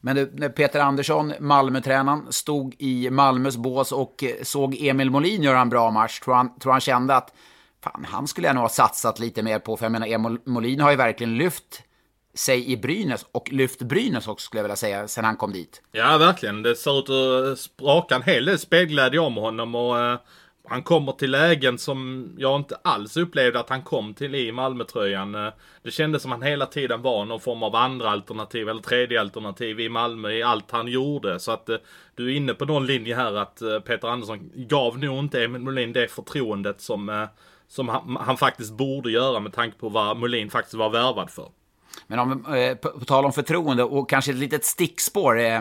Men när Peter Andersson, Malmötränaren, stod i Malmös bås och såg Emil Molin göra en bra match, tror han, tror han kände att fan, han skulle jag nog ha satsat lite mer på. För jag menar, Emil Molin har ju verkligen lyft sig i Brynäs och lyft Brynäs också skulle jag vilja säga sen han kom dit. Ja, verkligen. Det ser ut att spraka en hel del spelglädje om honom och uh, han kommer till lägen som jag inte alls upplevde att han kom till i Malmötröjan. Eh, det kändes som att han hela tiden var någon form av andra alternativ eller tredje alternativ i Malmö i allt han gjorde. Så att eh, du är inne på någon linje här att eh, Peter Andersson gav nog inte Emil Molin det förtroendet som, som han, han faktiskt borde göra med tanke på vad Molin faktiskt var värvad för. Men om, eh, på, på tal om förtroende och kanske ett litet stickspår. Eh,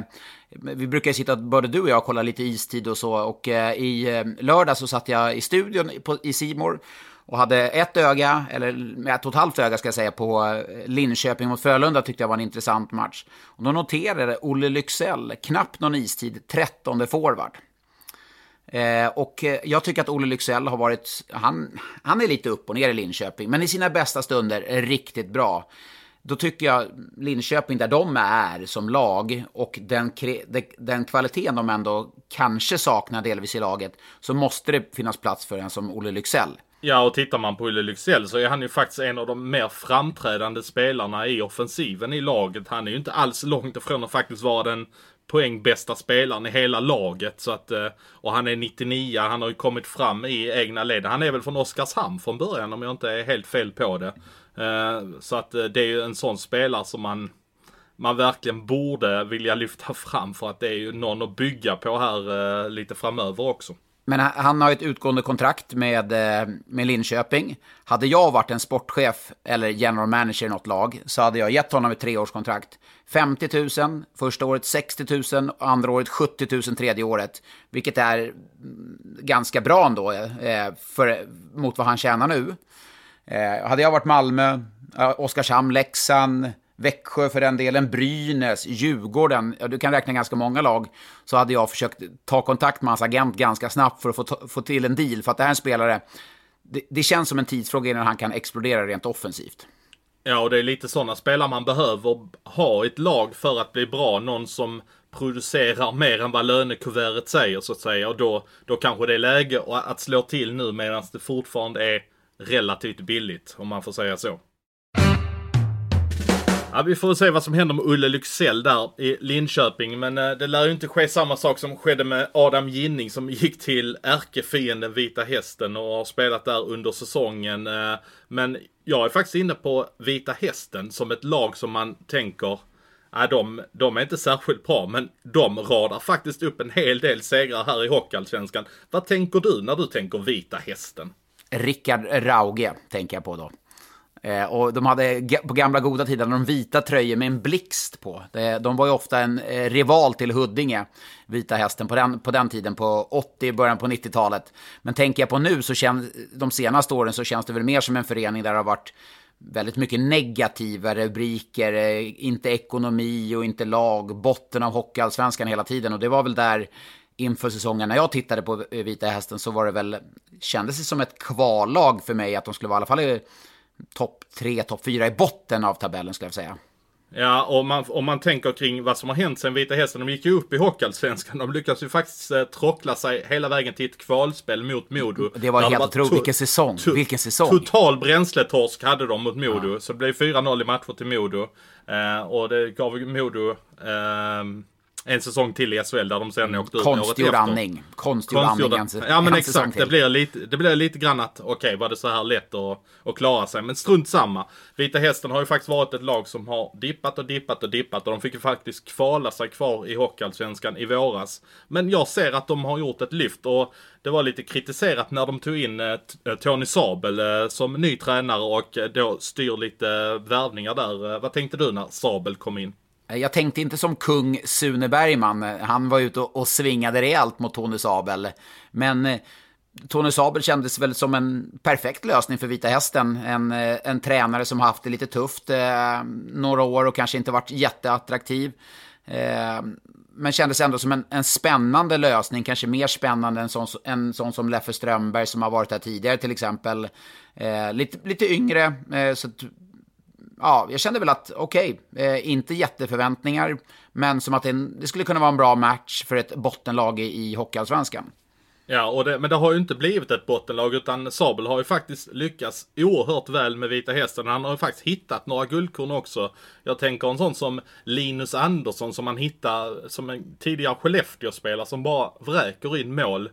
vi brukar sitta, både du och jag, och kolla lite istid och så. Och eh, i eh, lördag så satt jag i studion på, i Simor och hade ett öga, eller ett och ett halvt öga ska jag säga, på eh, Linköping mot Frölunda tyckte jag var en intressant match. Och då noterade Olle Lycksell, knappt någon istid, trettonde forward. Eh, och jag tycker att Olle Lycksell har varit, han, han är lite upp och ner i Linköping, men i sina bästa stunder är riktigt bra då tycker jag Linköping, där de är som lag och den, den kvaliteten de ändå kanske saknar delvis i laget, så måste det finnas plats för en som Olle Lycksell. Ja, och tittar man på Olle Lycksell så är han ju faktiskt en av de mer framträdande spelarna i offensiven i laget. Han är ju inte alls långt ifrån att faktiskt vara den poängbästa spelaren i hela laget. Så att, eh, och han är 99, han har ju kommit fram i egna led. Han är väl från Oskarshamn från början om jag inte är helt fel på det. Eh, så att eh, det är ju en sån spelare som man man verkligen borde vilja lyfta fram för att det är ju någon att bygga på här eh, lite framöver också. Men han har ett utgående kontrakt med, med Linköping. Hade jag varit en sportchef eller general manager i något lag så hade jag gett honom ett treårskontrakt. 50 000 första året, 60 000 andra året, 70 000 tredje året. Vilket är mm, ganska bra ändå för, mot vad han tjänar nu. Eh, hade jag varit Malmö, eh, Oskarshamn, Leksand, Växjö för den delen, Brynäs, Djurgården, ja, du kan räkna ganska många lag, så hade jag försökt ta kontakt med hans agent ganska snabbt för att få, få till en deal. För att det här är en spelare, det, det känns som en tidsfråga innan han kan explodera rent offensivt. Ja, och det är lite sådana spelare man behöver ha i ett lag för att bli bra. Någon som producerar mer än vad lönekuvertet säger så att säga. Och då, då kanske det är läge att slå till nu medan det fortfarande är relativt billigt, om man får säga så. Ja, vi får se vad som händer med Ulle Lycksell där i Linköping. Men eh, det lär ju inte ske samma sak som skedde med Adam Ginning som gick till ärkefienden Vita Hästen och har spelat där under säsongen. Eh, men jag är faktiskt inne på Vita Hästen som ett lag som man tänker Nej, de, de är inte särskilt bra, men de radar faktiskt upp en hel del segrar här i Hockeyallsvenskan. Vad tänker du när du tänker Vita Hästen? Rickard Rauge tänker jag på då. Eh, och de hade på gamla goda tider de vita tröjor med en blixt på. De var ju ofta en eh, rival till Huddinge, Vita Hästen, på den, på den tiden, på 80, början på 90-talet. Men tänker jag på nu, så känns, de senaste åren, så känns det väl mer som en förening där det har varit väldigt mycket negativa rubriker, eh, inte ekonomi och inte lag, botten av Hockeyallsvenskan hela tiden. Och det var väl där inför säsongen när jag tittade på Vita Hästen så var det väl, kändes det som ett kvallag för mig att de skulle vara i alla fall topp tre, topp fyra i botten av tabellen skulle jag säga. Ja, och man, om man tänker kring vad som har hänt sen Vita Hästen. De gick ju upp i Hockeyallsvenskan. De lyckades ju faktiskt eh, trockla sig hela vägen till ett kvalspel mot Modo. Det var helt otroligt. Vilken säsong. Vilken säsong. Total bränsletorsk hade de mot Modo. Ja. Så det blev 4-0 i matcher till Modo. Eh, och det gav Modo eh, en säsong till i SHL där de sen åkte ut Konstgjord andning. Konstgjord andning. Ja men exakt, det blir, lite, det blir lite grann att okej var det så här lätt att, att klara sig. Men strunt samma. Vita Hästen har ju faktiskt varit ett lag som har dippat och dippat och dippat och de fick ju faktiskt kvala sig kvar i Hockeyallsvenskan i våras. Men jag ser att de har gjort ett lyft och det var lite kritiserat när de tog in eh, T- Tony Sabel eh, som ny tränare och eh, då styr lite eh, värvningar där. Eh, vad tänkte du när Sabel kom in? Eh, jag tänkte inte som kung Sune Bergman. Eh, han var ute och, och svingade rejält mot Tony Sabel. Men eh, Tony Sabel kändes väl som en perfekt lösning för Vita Hästen. En, en tränare som haft det lite tufft eh, några år och kanske inte varit jätteattraktiv. Eh, men kändes ändå som en, en spännande lösning, kanske mer spännande än sån, en sån som Leffe Strömberg som har varit här tidigare till exempel. Eh, lite, lite yngre, eh, så ja, jag kände väl att okej, eh, inte jätteförväntningar, men som att det, det skulle kunna vara en bra match för ett bottenlag i, i Hockeyallsvenskan. Ja, och det, men det har ju inte blivit ett bottenlag utan Sabel har ju faktiskt lyckats oerhört väl med Vita Hästen. Han har ju faktiskt hittat några guldkorn också. Jag tänker en sån som Linus Andersson som man hittar som en tidigare Skellefteå-spelare som bara vräker in mål.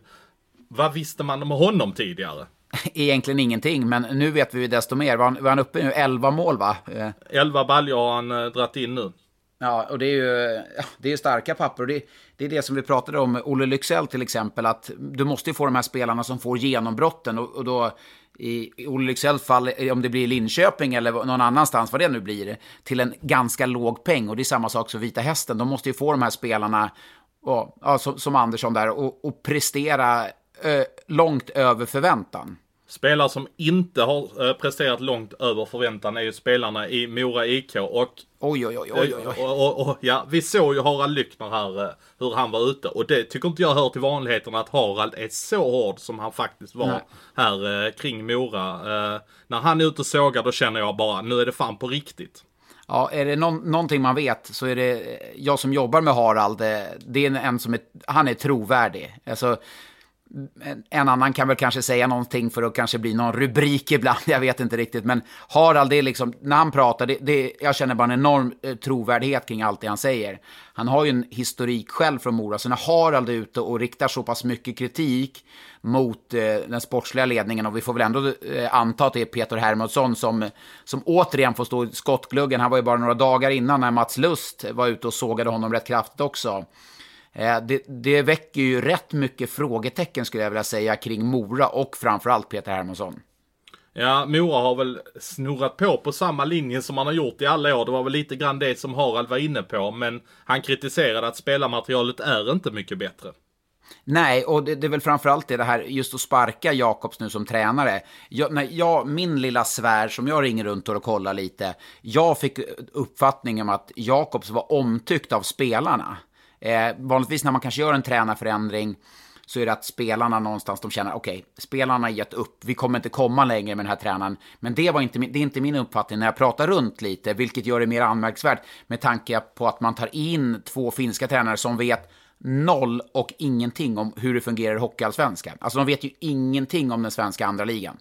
Vad visste man om honom tidigare? Egentligen ingenting, men nu vet vi ju desto mer. Var han, var han uppe nu? 11 mål, va? Eh, 11 baljor har han eh, dratt in nu. Ja, och det är ju det är starka papper. Och det, det är det som vi pratade om, Olle Lycksell till exempel, att du måste ju få de här spelarna som får genombrotten. Och, och då i, i Olle Lycksells fall, om det blir Linköping eller någon annanstans, vad det nu blir, till en ganska låg peng. Och det är samma sak som Vita Hästen. De måste ju få de här spelarna, och, ja, som, som Andersson där, och, och prestera ö, långt över förväntan. Spelare som inte har eh, presterat långt över förväntan är ju spelarna i Mora IK och Oj, oj, oj, oj, oj. Och, och, och, ja, vi såg ju Harald Lyckner här, eh, hur han var ute. Och det tycker inte jag hör till vanligheterna att Harald är så hård som han faktiskt var Nej. här eh, kring Mora. Eh, när han är ute och sågar då känner jag bara, nu är det fan på riktigt. Ja, är det någon, någonting man vet så är det jag som jobbar med Harald. eh, Det är en som är, han är trovärdig. Alltså, en, annan kan väl kanske säga någonting för att kanske bli någon rubrik ibland. Jag vet inte riktigt. Men Harald, det är liksom, när han pratar, det, det, jag känner bara en enorm eh, trovärdighet kring allt det han säger. Han har ju en historik själv från Mora, så när Harald är ute och riktar så pass mycket kritik mot eh, den sportsliga ledningen och vi får väl ändå eh, anta att det är Peter Hermansson som, som återigen får stå i skottgluggen. Han var ju bara några dagar innan när Mats Lust var ute och sågade honom rätt kraftigt också. Eh, det, det väcker ju rätt mycket frågetecken skulle jag vilja säga kring Mora och framförallt Peter Hermansson. Ja, Mora har väl snurrat på på samma linje som man har gjort i alla år. Det var väl lite grann det som Harald var inne på. Men han kritiserade att spelarmaterialet är inte mycket bättre. Nej, och det, det är väl framförallt det, det här just att sparka Jakobs nu som tränare. Jag, när jag, min lilla svär som jag ringer runt och kollar lite, jag fick uppfattningen om att Jakobs var omtyckt av spelarna. Eh, vanligtvis när man kanske gör en tränarförändring så är det att spelarna någonstans, de känner okej, spelarna har gett upp, vi kommer inte komma längre med den här tränaren. Men det, var inte, det är inte min uppfattning när jag pratar runt lite, vilket gör det mer anmärkningsvärt med tanke på att man tar in två finska tränare som vet noll och ingenting om hur det fungerar i Hockeyallsvenskan. Alltså de vet ju ingenting om den svenska andra ligan.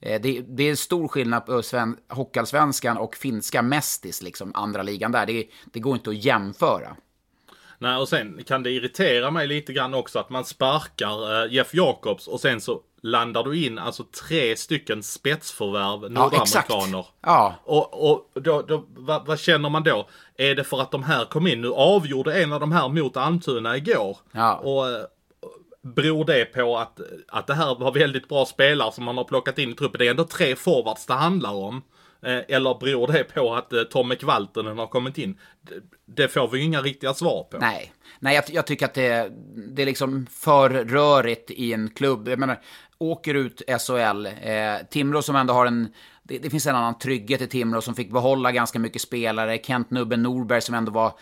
Eh, det, det är stor skillnad på sven, Hockeyallsvenskan och finska Mestis, liksom andra ligan där. Det, det går inte att jämföra. Nej, och sen kan det irritera mig lite grann också att man sparkar eh, Jeff Jacobs och sen så landar du in alltså tre stycken spetsförvärv nordamerikaner. Ja. Och, och då, då, vad, vad känner man då? Är det för att de här kom in? Nu avgjorde en av de här mot Almtuna igår. Ja. Och eh, beror det på att, att det här var väldigt bra spelare som man har plockat in i truppen? Det är ändå tre forwards det handlar om. Eh, eller beror det på att eh, Tomme Kvaltonen har kommit in? Det, det får vi ju inga riktiga svar på. Nej, Nej jag, jag tycker att det, det är liksom för rörigt i en klubb. Jag menar, åker ut SHL, eh, Timrå som ändå har en... Det, det finns en annan trygghet i Timrå som fick behålla ganska mycket spelare. Kent Nubben Norberg som ändå var...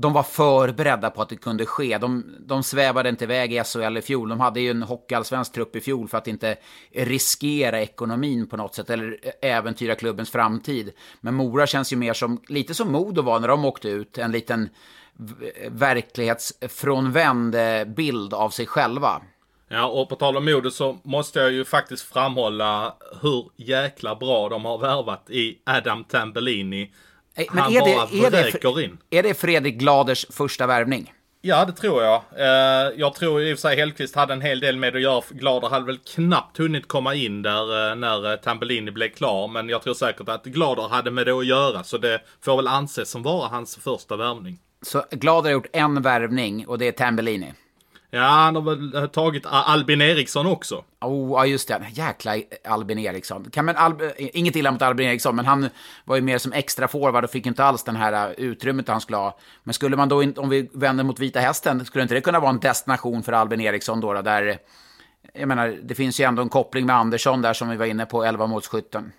De var förberedda på att det kunde ske. De, de svävade inte iväg i SHL i fjol. De hade ju en hockeyallsvensk trupp i fjol för att inte riskera ekonomin på något sätt eller äventyra klubbens framtid. Men Mora känns ju mer som, lite som Modo var när de åkte ut, en liten verklighetsfrånvänd eh, bild av sig själva. Ja, och på tal om Modo så måste jag ju faktiskt framhålla hur jäkla bra de har värvat i Adam Tambellini. Eh, Han bara vräker in. är det Fredrik Gladers första värvning? Ja, det tror jag. Eh, jag tror i och för sig Hellqvist hade en hel del med att göra. Glader hade väl knappt hunnit komma in där eh, när Tambellini blev klar. Men jag tror säkert att Glader hade med det att göra. Så det får väl anses som vara hans första värvning. Så Glader har gjort en värvning och det är Tambellini. Ja, han har väl tagit Albin Eriksson också. Oh, ja, just det. Jäkla Albin Eriksson. Kan man Alb Inget illa mot Albin Eriksson, men han var ju mer som extra forward och fick inte alls den här utrymmet han skulle ha. Men skulle man då, om vi vänder mot Vita Hästen, skulle inte det kunna vara en destination för Albin Eriksson då? Där, jag menar, det finns ju ändå en koppling med Andersson där som vi var inne på, 11 målskytten.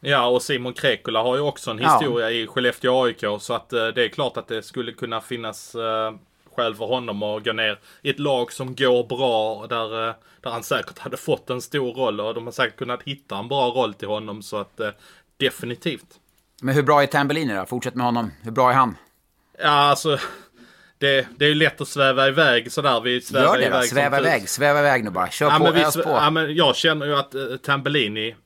Ja, och Simon Krekula har ju också en historia ja. i Skellefteå AIK, så att det är klart att det skulle kunna finnas skäl för honom att gå ner i ett lag som går bra. Där, eh, där han säkert hade fått en stor roll och de har säkert kunnat hitta en bra roll till honom. Så att eh, definitivt. Men hur bra är Tambellini då? Fortsätt med honom. Hur bra är han? Ja, alltså. Det, det är ju lätt att sväva iväg sådär. Vi svävar Gör det då. Iväg sväva iväg. Sväva iväg nu bara. Kör ja, på, men vi, ös på. Ja, men jag känner ju att uh, Tambellini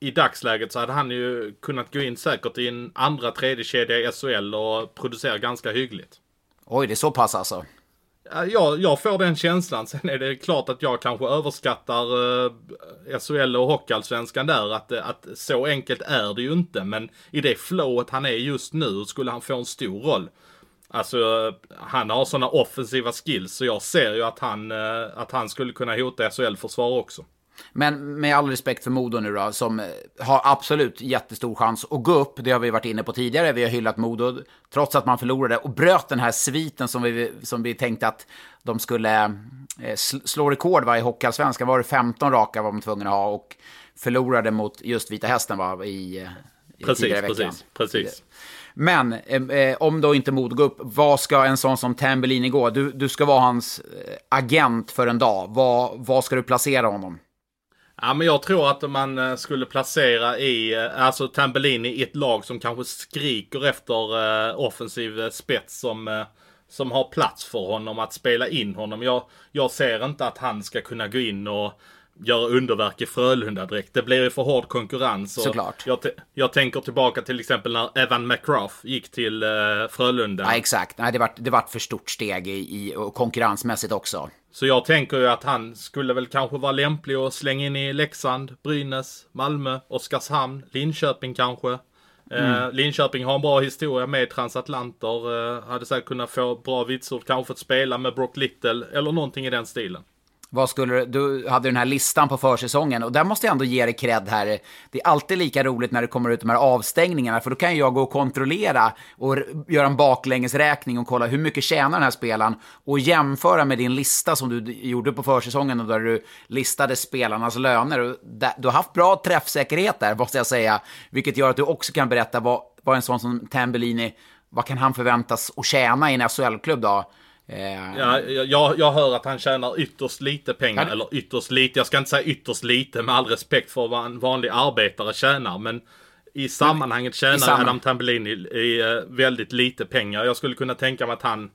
i dagsläget så hade han ju kunnat gå in säkert i en andra tredje kedja i SHL och producera ganska hyggligt. Oj, det är så pass alltså? Jag, jag får den känslan. Sen är det klart att jag kanske överskattar eh, SHL och Hockeyallsvenskan där. Att, eh, att så enkelt är det ju inte. Men i det flowet han är just nu skulle han få en stor roll. Alltså, han har sådana offensiva skills så jag ser ju att han, eh, att han skulle kunna hota SHL-försvar också. Men med all respekt för Modo nu då, som eh, har absolut jättestor chans att gå upp. Det har vi varit inne på tidigare. Vi har hyllat Modo, trots att man förlorade och bröt den här sviten som vi, som vi tänkte att de skulle eh, slå rekord va, i Hockeyallsvenskan. Var det 15 raka var de tvungna att ha och förlorade mot just Vita Hästen va, i, i Precis, precis, precis. Men eh, om då inte Modo går upp, vad ska en sån som Tambellini gå? Du, du ska vara hans eh, agent för en dag. Vad, vad ska du placera honom? Ja, men jag tror att man eh, skulle placera i, eh, alltså Tambellini i ett lag som kanske skriker efter uh, offensiv spets som, uh, som har plats för honom att spela in honom. Jag, jag ser inte att han ska kunna gå in och göra underverk i Frölunda direkt. Det blir ju för hård konkurrens. Och Såklart. Jag, jag tänker tillbaka till exempel när Evan McGrath gick till uh, Frölunda. Ja, exakt. Nej, det var, det var ett för stort steg i, i konkurrensmässigt också. Så jag tänker ju att han skulle väl kanske vara lämplig att slänga in i Leksand, Brynäs, Malmö, Oskarshamn, Linköping kanske. Eh, mm. Eh, Linköping har en bra historia med transatlanter. Eh, hade säkert kunnat få bra vitsord. Kanske fått spela med Brock Little eller någonting i den stilen. Vad skulle du, hade den här listan på försäsongen och där måste jag ändå ge dig cred här. Det är alltid lika roligt när det kommer ut de här avstängningarna för då kan jag gå och kontrollera och göra en baklängesräkning och kolla hur mycket tjänar den här spelaren och jämföra med din lista som du gjorde på försäsongen och där du listade spelarnas löner. Du har haft bra träffsäkerhet där måste jag säga, vilket gör att du också kan berätta vad, vad en sån som Tambellini, vad kan han förväntas att tjäna i en SHL-klubb då? Eh, ja, jag, jag hör att han tjänar ytterst lite pengar. Ja. Eller ytterst lite. Jag ska inte säga ytterst lite med all respekt för vad en vanlig arbetare tjänar. Men i sammanhanget tjänar samman... Adam Tambellini i, uh, väldigt lite pengar. Jag skulle kunna tänka mig att han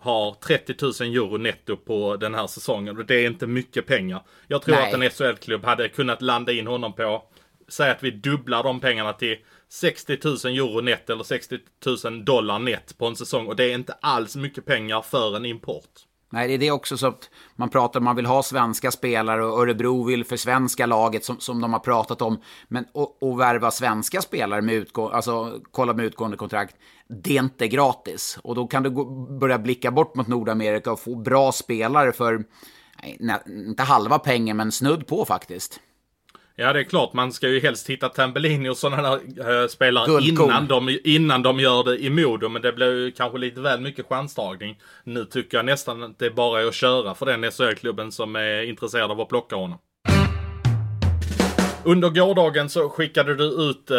har 30 000 euro netto på den här säsongen. Och det är inte mycket pengar. Jag tror Nej. att en SHL-klubb hade kunnat landa in honom på, säg att vi dubblar de pengarna till 60 000 euro net eller 60 000 dollar net på en säsong och det är inte alls mycket pengar för en import. Nej, det är det också så att man pratar om man vill ha svenska spelare och Örebro vill för svenska laget som, som de har pratat om. Men att värva svenska spelare med utgående, alltså kolla med utgående kontrakt, det är inte gratis. Och då kan du gå, börja blicka bort mot Nordamerika och få bra spelare för, nej, inte halva pengen, men snudd på faktiskt. Ja, det är klart. Man ska ju helst hitta Tambellini och sådana där äh, spelare innan de, innan de gör det i Modo. Men det blir ju kanske lite väl mycket chansdragning. Nu tycker jag nästan att det bara är att köra för den SHL-klubben som är intresserad av att plocka honom. Under gårdagen så skickade du ut äh,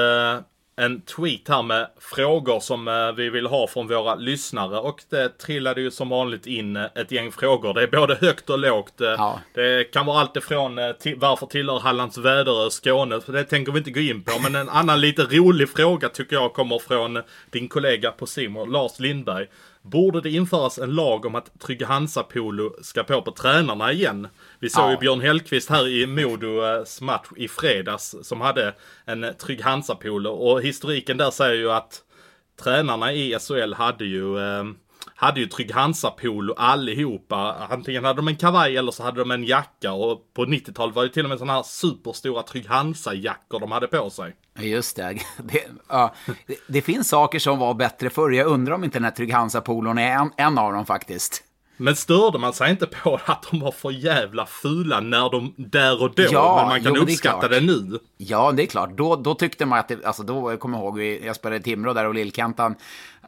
en tweet här med frågor som eh, vi vill ha från våra lyssnare och det trillade ju som vanligt in eh, ett gäng frågor. Det är både högt och lågt. Eh, ja. Det kan vara allt ifrån till, varför tillhör Hallands Väderö Skåne? För det tänker vi inte gå in på. Men en annan lite rolig fråga tycker jag kommer från din kollega på Simon, Lars Lindberg. Borde det införas en lag om att Trygg Hansa-polo ska på på tränarna igen? Vi såg ja. ju Björn Hellkvist här i Modos match i fredags som hade en Trygg Hansa-polo och historiken där säger ju att tränarna i SHL hade ju eh, hade ju Trygg-Hansa-polo allihopa. Antingen hade de en kavaj eller så hade de en jacka. Och på 90-talet var det till och med sådana här superstora Trygg-Hansa-jackor de hade på sig. Just det. Det, ja, det. det, finns saker som var bättre förr. Jag undrar om inte den här Trygg-Hansa-polon är en, en av dem faktiskt. Men störde man sig inte på att de var för jävla fula när de, där och då? Ja, men man kan jo, uppskatta det, det, nu. Ja, det är klart. Då, då tyckte man att det, alltså då, jag kommer ihåg, jag spelade i Timrå där och Lillkantan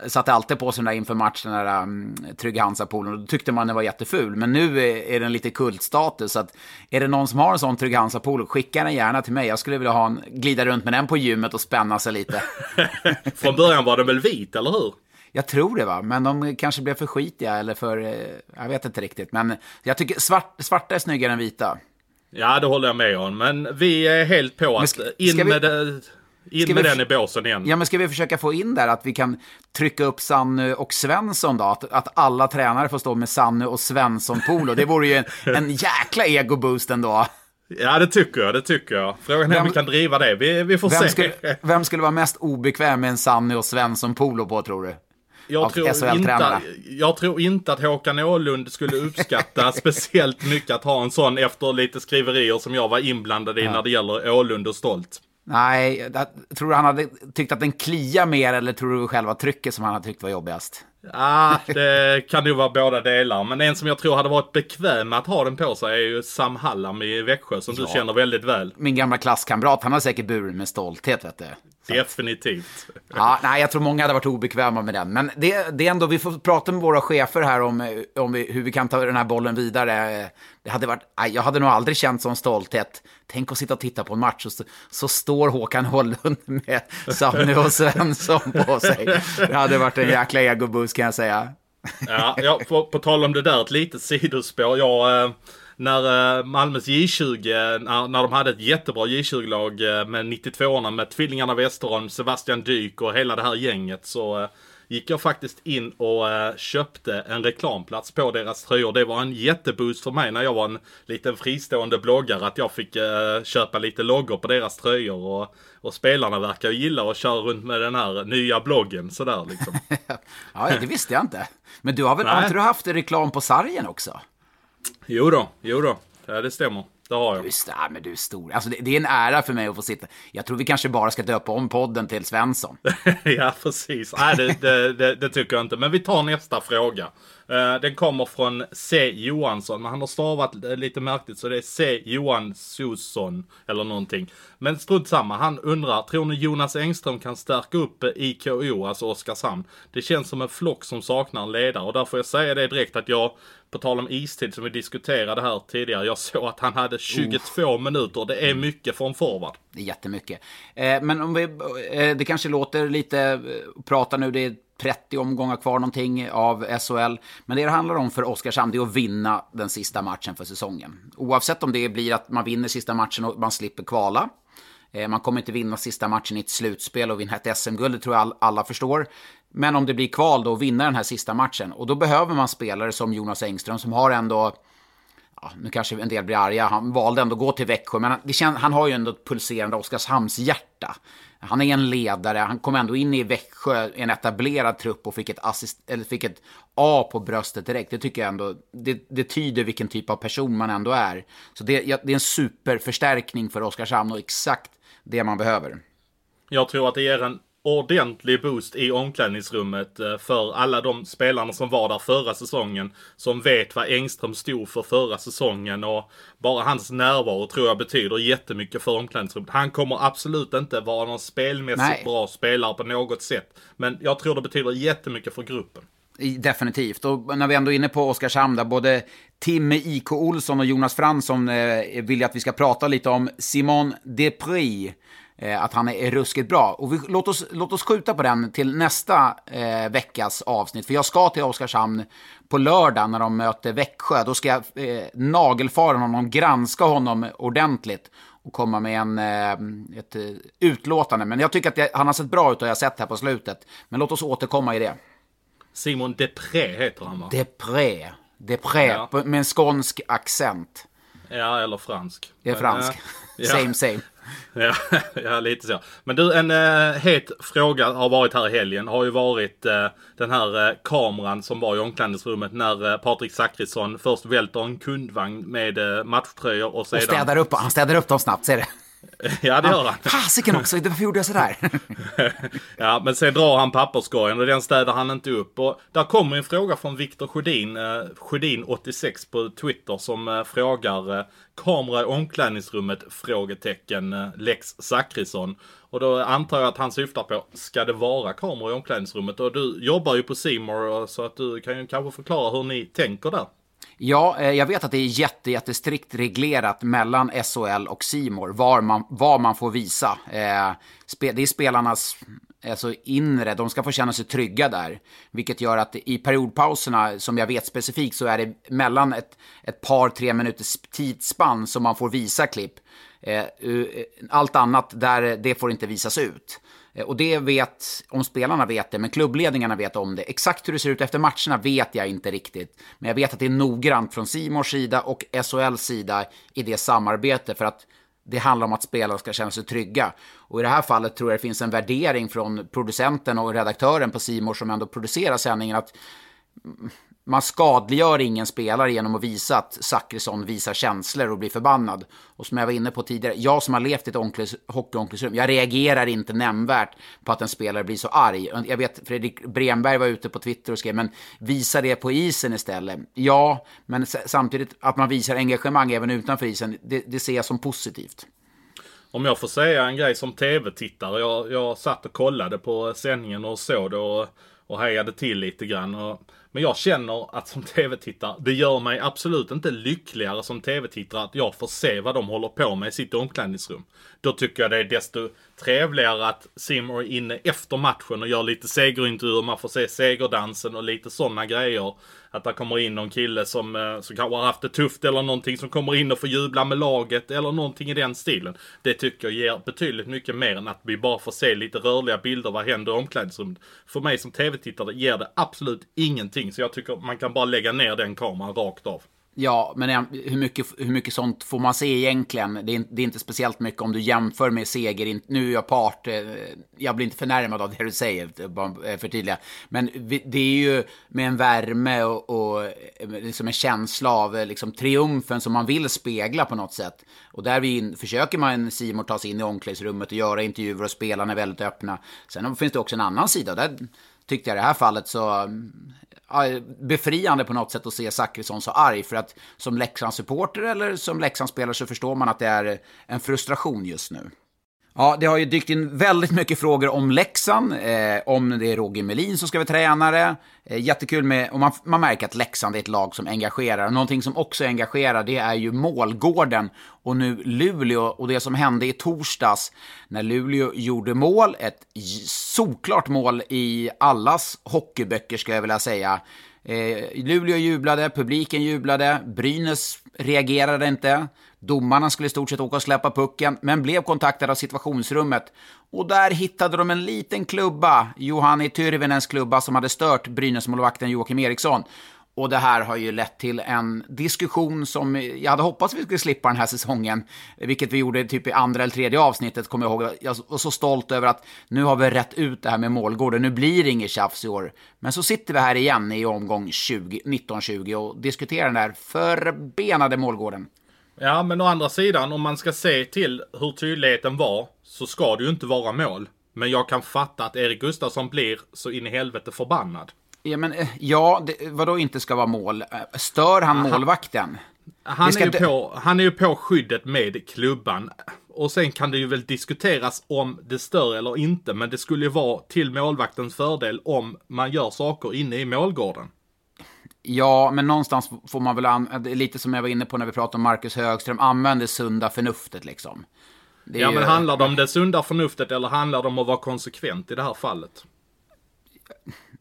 satte alltid på sig där inför matchen, den där um, Trygg Hansa-poolen. Då tyckte man den var jätteful. Men nu är, är den lite kultstatus. Så att är det någon som har en sån Trygg Hansa-pool, skicka den gärna till mig. Jag skulle vilja ha en, glida runt med den på gymmet och spänna sig lite. Från början var den väl vit, eller hur? Jag tror det va, men de kanske blev för skitiga eller för, eh, jag vet inte riktigt. Men jag tycker svart, svarta är snyggare än vita. Ja, det håller jag med om. Men vi är helt på att ska, in ska med, det, in med den i båsen igen. Ja, men ska vi försöka få in där att vi kan trycka upp Sannu och Svensson då? Att, att alla tränare får stå med Sannu och Svensson-polo. Det vore ju en, en jäkla ego-boost ändå. Ja, det tycker jag. Det tycker jag. Frågan är om vi kan driva det. Vi, vi får vem se. Skulle, vem skulle vara mest obekväm med en Sannu och Svensson-polo på, tror du? Jag tror, inte, jag tror inte att Håkan Åhlund skulle uppskatta speciellt mycket att ha en sån efter lite skriverier som jag var inblandad i ja. när det gäller Åhlund och Stolt. Nej, tror du han hade tyckt att den kliar mer eller tror du själva trycket som han hade tyckt var jobbigast? ah, det kan nog vara båda delar. Men en som jag tror hade varit bekväm att ha den på sig är ju Sam Hallam i Växjö som ja. du känner väldigt väl. Min gamla klasskamrat, han har säkert burit med stolthet vet du. Definitivt. Ja, nej, jag tror många hade varit obekväma med den. Men det, det är ändå, vi får prata med våra chefer här om, om vi, hur vi kan ta den här bollen vidare. Det hade varit, jag hade nog aldrig känt sån stolthet. Tänk att sitta och titta på en match och så, så står Håkan Hållund med Sanne och Svensson på sig. Det hade varit en jäkla egoboost kan jag säga. Ja, ja på, på tal om det där, ett litet sidospår. Jag... Eh när eh, Malmös J20, när, när de hade ett jättebra J20-lag eh, med 92orna med tvillingarna Westerholm, Sebastian Dyk och hela det här gänget så eh, gick jag faktiskt in och köpte en reklamplats på deras tröjor. Det var en jätteboost för mig när jag var en liten fristående bloggare att jag fick köpa lite loggor på deras tröjor och, och spelarna verkar ju gilla att köra runt med den här nya bloggen sådär liksom. ja, det visste jag inte. Men du har väl, har inte du haft reklam på sargen också? Jo då, jo då. Ja, det stämmer. Det har jag. Just det, men du är stor. Alltså, det, det, är en ära för mig att få sitta. Jag tror vi kanske bara ska döpa om podden till Svensson. ja, precis. Nej, det, det, det, tycker jag inte. Men vi tar nästa fråga. Uh, den kommer från C. Johansson, men han har stavat lite märkligt så det är C. Johansson eller någonting. Men strunt samma, han undrar, tror ni Jonas Engström kan stärka upp IKO, alltså Oskarshamn? Det känns som en flock som saknar en ledare och där får jag säga det direkt att jag, på tal om istid som vi diskuterade här tidigare, jag såg att han hade 22 oh. minuter. Det är mycket för en forward. Det är jättemycket. Eh, men om vi, eh, det kanske låter lite, eh, prata nu, det är 30 omgångar kvar någonting av SHL. Men det det handlar om för Oskarshamn är att vinna den sista matchen för säsongen. Oavsett om det blir att man vinner sista matchen och man slipper kvala. Man kommer inte vinna sista matchen i ett slutspel och vinna ett SM-guld, det tror jag alla förstår. Men om det blir kval då, vinna den här sista matchen. Och då behöver man spelare som Jonas Engström som har ändå ja, nu kanske en del blir arga, han valde ändå att gå till Växjö, men det känd, han har ju ändå ett pulserande Oskarshamns hjärta. Han är en ledare, han kom ändå in i Växjö, en etablerad trupp och fick ett, assist, eller fick ett A på bröstet direkt. Det tycker jag ändå, det, det tyder vilken typ av person man ändå är. Så det, det är en superförstärkning för Oskarshamn och exakt det man behöver. Jag tror att det ger en ordentlig boost i omklädningsrummet eh, för alla de spelarna som var där förra säsongen. Som vet vad Engström stod för förra säsongen och bara hans närvaro tror jag betyder jättemycket för omklädningsrummet. Han kommer absolut inte vara någon spelmässigt Nej. bra spelare på något sätt. Men jag tror det betyder jättemycket för gruppen. Definitivt. Och när vi ändå är inne på Oskarshamn, där både Timme IK Olsson och Jonas Fransson eh, vill att vi ska prata lite om Simon Depri. Eh, att han är ruskigt bra. Och vi, låt, oss, låt oss skjuta på den till nästa eh, veckas avsnitt. För jag ska till Oskarshamn på lördag när de möter Växjö. Då ska jag eh, nagelfara honom, granska honom ordentligt och komma med en, eh, ett eh, utlåtande. Men jag tycker att det, han har sett bra ut och jag har sett här på slutet. Men låt oss återkomma i det. Simon Depré heter han va? Depré. Depré, ja. med en skånsk accent. Ja, eller fransk. Det är fransk. Ja. Same, same. Ja, ja, lite så. Men du, en eh, het fråga har varit här i helgen. Har ju varit eh, den här eh, kameran som var i omklädningsrummet när eh, Patrik Zackrisson först välter en kundvagn med eh, matchtröjor och sedan... Och städar upp, han städar upp dem snabbt, ser du? Ja, det gör han. Fasiken också, varför gjorde jag sådär? ja, men sen drar han papperskorgen och den städar han inte upp. Och där kommer en fråga från Viktor Sjödin, eh, Sjödin86 på Twitter som eh, frågar eh, kamera i omklädningsrummet? Frågetecken eh, Lex Zackrisson. Och då antar jag att han syftar på, ska det vara kamera i omklädningsrummet? Och du jobbar ju på Simor så att du kan ju kanske förklara hur ni tänker där. Ja, eh, jag vet att det är jätte, jättestrikt reglerat mellan SHL och Simor var man, vad man får visa. Eh, det är spelarnas alltså inre, de ska få känna sig trygga där. Vilket gör att i periodpauserna, som jag vet specifikt, så är det mellan ett, ett par, tre minuters tidsspann som man får visa klipp. Eh, allt annat, där, det får inte visas ut. Eh, och det vet, om spelarna vet det, men klubbledningarna vet om det. Exakt hur det ser ut efter matcherna vet jag inte riktigt. Men jag vet att det är noggrant från Simors sida och SHLs sida i det samarbete för att det handlar om att spelarna ska känna sig trygga. Och i det här fallet tror jag det finns en värdering från producenten och redaktören på Simor som ändå producerar sändningen att man skadliggör ingen spelare genom att visa att Zachrisson visar känslor och blir förbannad. Och som jag var inne på tidigare, jag som har levt i ett hockeyomklädningsrum, jag reagerar inte nämnvärt på att en spelare blir så arg. Jag vet, Fredrik Bremberg var ute på Twitter och skrev, men visa det på isen istället. Ja, men samtidigt att man visar engagemang även utanför isen, det, det ser jag som positivt. Om jag får säga en grej som tv-tittare. Jag, jag satt och kollade på sändningen och såg det och, och hejade till lite grann. Och men jag känner att som tv-tittare, det gör mig absolut inte lyckligare som tv-tittare att jag får se vad de håller på med i sitt omklädningsrum. Då tycker jag det är desto trevligare att Simmer är inne efter matchen och gör lite segerintervjuer. Man får se segerdansen och lite sådana grejer. Att det kommer in någon kille som, eh, som kanske har haft det tufft eller någonting som kommer in och får jubla med laget eller någonting i den stilen. Det tycker jag ger betydligt mycket mer än att vi bara får se lite rörliga bilder. Vad händer i omklädningsrummet? För mig som tv-tittare ger det absolut ingenting. Så jag tycker man kan bara lägga ner den kameran rakt av. Ja, men hur mycket, hur mycket sånt får man se egentligen? Det är, det är inte speciellt mycket om du jämför med seger. Nu är jag part, eh, jag blir inte förnärmad av det du säger, eh, bara eh, för tydliga. Men det är ju med en värme och, och liksom en känsla av liksom, triumfen som man vill spegla på något sätt. Och där vi försöker man Simon ta sig in i omklädningsrummet och göra intervjuer och spelarna är väldigt öppna. Sen finns det också en annan sida. Där tyckte jag i det här fallet så mm, befriande på något sätt att se Zachrisson så arg. För att som Leksandssupporter eller som Leksandsspelare så förstår man att det är en frustration just nu. Ja, det har ju dykt in väldigt mycket frågor om Leksand, eh, om det är Roger Melin som ska vara tränare. Eh, jättekul med, och man, man märker att Leksand är ett lag som engagerar. Någonting som också engagerar, det är ju målgården och nu Luleå och det som hände i torsdags när Luleå gjorde mål, ett såklart mål i allas hockeyböcker ska jag vilja säga. Eh, Luleå jublade, publiken jublade, Brynäs reagerade inte. Domarna skulle i stort sett åka och släppa pucken, men blev kontaktade av situationsrummet. Och där hittade de en liten klubba, Johanni Tyrvinens klubba, som hade stört Brynäsmålvakten Joakim Eriksson. Och det här har ju lett till en diskussion som jag hade hoppats vi skulle slippa den här säsongen. Vilket vi gjorde typ i andra eller tredje avsnittet, kommer jag ihåg. Jag var så stolt över att nu har vi rätt ut det här med målgården. Nu blir det inget tjafs i år. Men så sitter vi här igen i omgång 19-20 och diskuterar den där förbenade målgården. Ja, men å andra sidan, om man ska se till hur tydligheten var, så ska det ju inte vara mål. Men jag kan fatta att Erik Gustafsson blir så in i helvete förbannad. Ja, men eh, ja, det, vadå inte ska vara mål? Eh, stör han målvakten? Han, är ju på, han är ju på skyddet med klubban. Och sen kan det ju väl diskuteras om det stör eller inte. Men det skulle ju vara till målvaktens fördel om man gör saker inne i målgården. Ja, men någonstans får man väl, lite som jag var inne på när vi pratade om Marcus Högström, använder sunda förnuftet liksom. ja, ju... men handlar det om det sunda förnuftet eller handlar det om att vara konsekvent i det här fallet?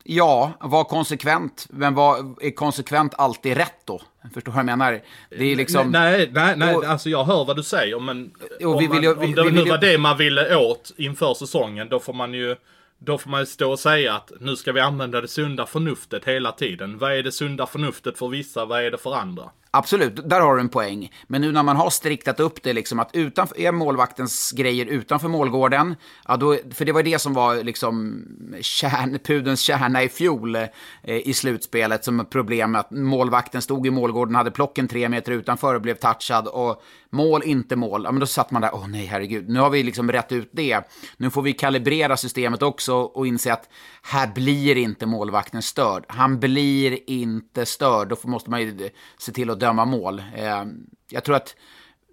Ja, var konsekvent. Men var, är konsekvent alltid rätt då? Förstår du vad jag menar? Det är liksom... Nej, nej, nej, och, alltså jag hör vad du säger men... Om, man, om det nu var det man ville åt inför säsongen, då får man ju... Då får man ju stå och säga att nu ska vi använda det sunda förnuftet hela tiden. Vad är det sunda förnuftet för vissa? Vad är det för andra? Absolut, där har du en poäng. Men nu när man har striktat upp det, liksom att utanför, är målvaktens grejer utanför målgården, ja då, för det var det som var liksom kärn, pudens kärna i fjol eh, i slutspelet, som problem, att Målvakten stod i målgården, hade plocken tre meter utanför och blev touchad. Och mål, inte mål. Ja, men då satt man där, åh nej, herregud. Nu har vi liksom rätt ut det. Nu får vi kalibrera systemet också och inse att här blir inte målvakten störd. Han blir inte störd. Då måste man ju se till att döma mål. Eh, jag tror att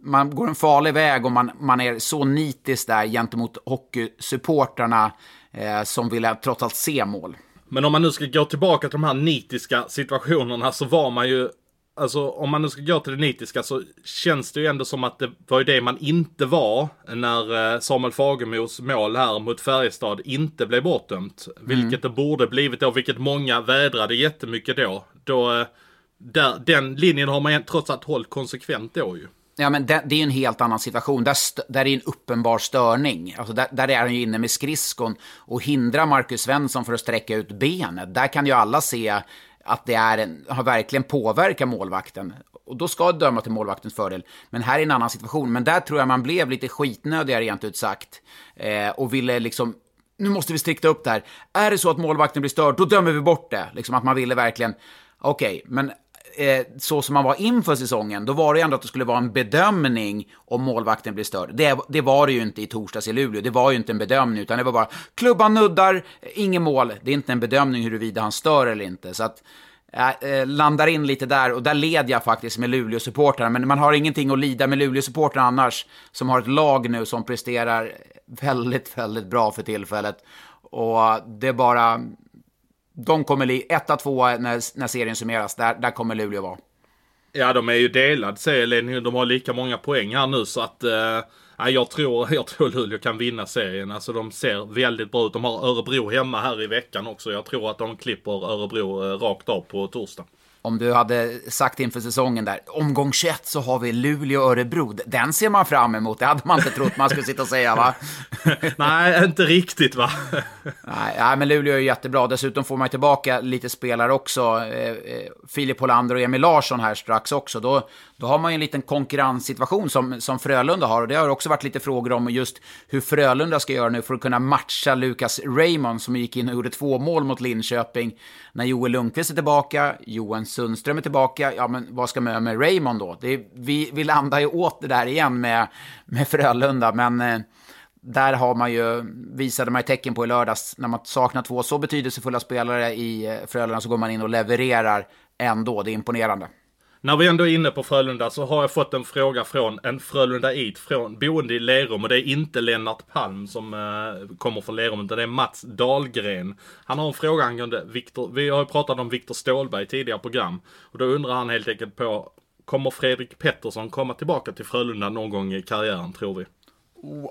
man går en farlig väg om man, man är så nitisk där gentemot hockeysupportrarna eh, som vill trots allt se mål. Men om man nu ska gå tillbaka till de här nitiska situationerna så var man ju Alltså om man nu ska gå till det nitiska så känns det ju ändå som att det var ju det man inte var när eh, Samuel Fagemos mål här mot Färjestad inte blev bortdömt. Mm. Vilket det borde blivit då, vilket många vädrade jättemycket då. Då, eh, där, den linjen har man trots allt hållit konsekvent då ju. Ja, men det, det är ju en helt annan situation. Där, där är en uppenbar störning. Alltså där, där är han ju inne med skridskon och hindrar Marcus Svensson för att sträcka ut benet. Där kan ju alla se att det är en, har verkligen påverkat målvakten. Och då ska det döma till målvaktens fördel. Men här är en annan situation. Men där tror jag man blev lite skitnödigare rent ut sagt. Eh, och ville liksom, nu måste vi strikta upp det här. Är det så att målvakten blir störd, då dömer vi bort det. Liksom att man ville verkligen, okej, okay, men eh, så som man var inför säsongen, då var det ju ändå att det skulle vara en bedömning om målvakten blir störd. Det, det var det ju inte i torsdags i Luleå. Det var ju inte en bedömning, utan det var bara klubban nuddar, inget mål. Det är inte en bedömning huruvida han stör eller inte. Så att jag eh, landar in lite där och där led jag faktiskt med Luleå-supportrarna. Men man har ingenting att lida med Luleå-supportrarna annars, som har ett lag nu som presterar väldigt, väldigt bra för tillfället. Och det är bara de kommer etta, tvåa när, när serien summeras. Där, där kommer Luleå vara. Ja, de är ju delad serieledning. De har lika många poäng här nu så att... Eh, jag, tror, jag tror Luleå kan vinna serien. Alltså de ser väldigt bra ut. De har Örebro hemma här i veckan också. Jag tror att de klipper Örebro eh, rakt av på torsdag om du hade sagt inför säsongen där, omgång 21 så har vi Luleå-Örebro. Den ser man fram emot. Det hade man inte trott man skulle sitta och säga, va? nej, inte riktigt, va? nej, men Luleå är jättebra. Dessutom får man tillbaka lite spelare också. Eh, eh, Filip Hollander och Emil Larsson här strax också. Då, då har man ju en liten konkurrenssituation som, som Frölunda har. Och det har också varit lite frågor om just hur Frölunda ska göra nu för att kunna matcha Lukas Raymond som gick in och gjorde två mål mot Linköping. När Joel Lundqvist är tillbaka, Johan Sundström är tillbaka, ja men vad ska man göra med Raymond då? Det, vi, vi landar ju åt det där igen med, med Frölunda, men eh, där har man ju, visade man ju tecken på i lördags, när man saknar två så betydelsefulla spelare i eh, Frölunda så går man in och levererar ändå, det är imponerande. När vi ändå är inne på Frölunda så har jag fått en fråga från en Frölunda-it från boende i Lerum och det är inte Lennart Palm som eh, kommer från Lerum utan det är Mats Dahlgren. Han har en fråga angående Viktor, vi har ju pratat om Viktor Stålberg i tidigare program och då undrar han helt enkelt på Kommer Fredrik Pettersson komma tillbaka till Frölunda någon gång i karriären tror vi?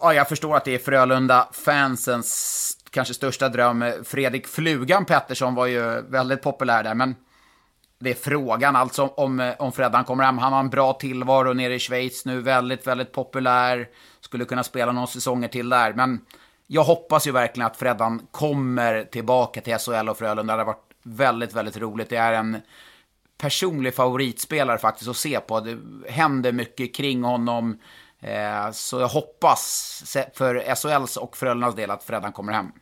Ja, jag förstår att det är Frölunda-fansens kanske största dröm. Fredrik Flugan Pettersson var ju väldigt populär där, men det är frågan alltså om, eh, om Freddan kommer hem. Han har en bra tillvaro nere i Schweiz nu, väldigt, väldigt populär. Skulle kunna spela några säsonger till där, men jag hoppas ju verkligen att Freddan kommer tillbaka till SHL och Frölunda. Det hade varit väldigt, väldigt roligt. Det är en personlig favoritspelare faktiskt att se på. Det händer mycket kring honom. Eh, så jag hoppas för SHLs och Frölundas del att Freddan kommer hem.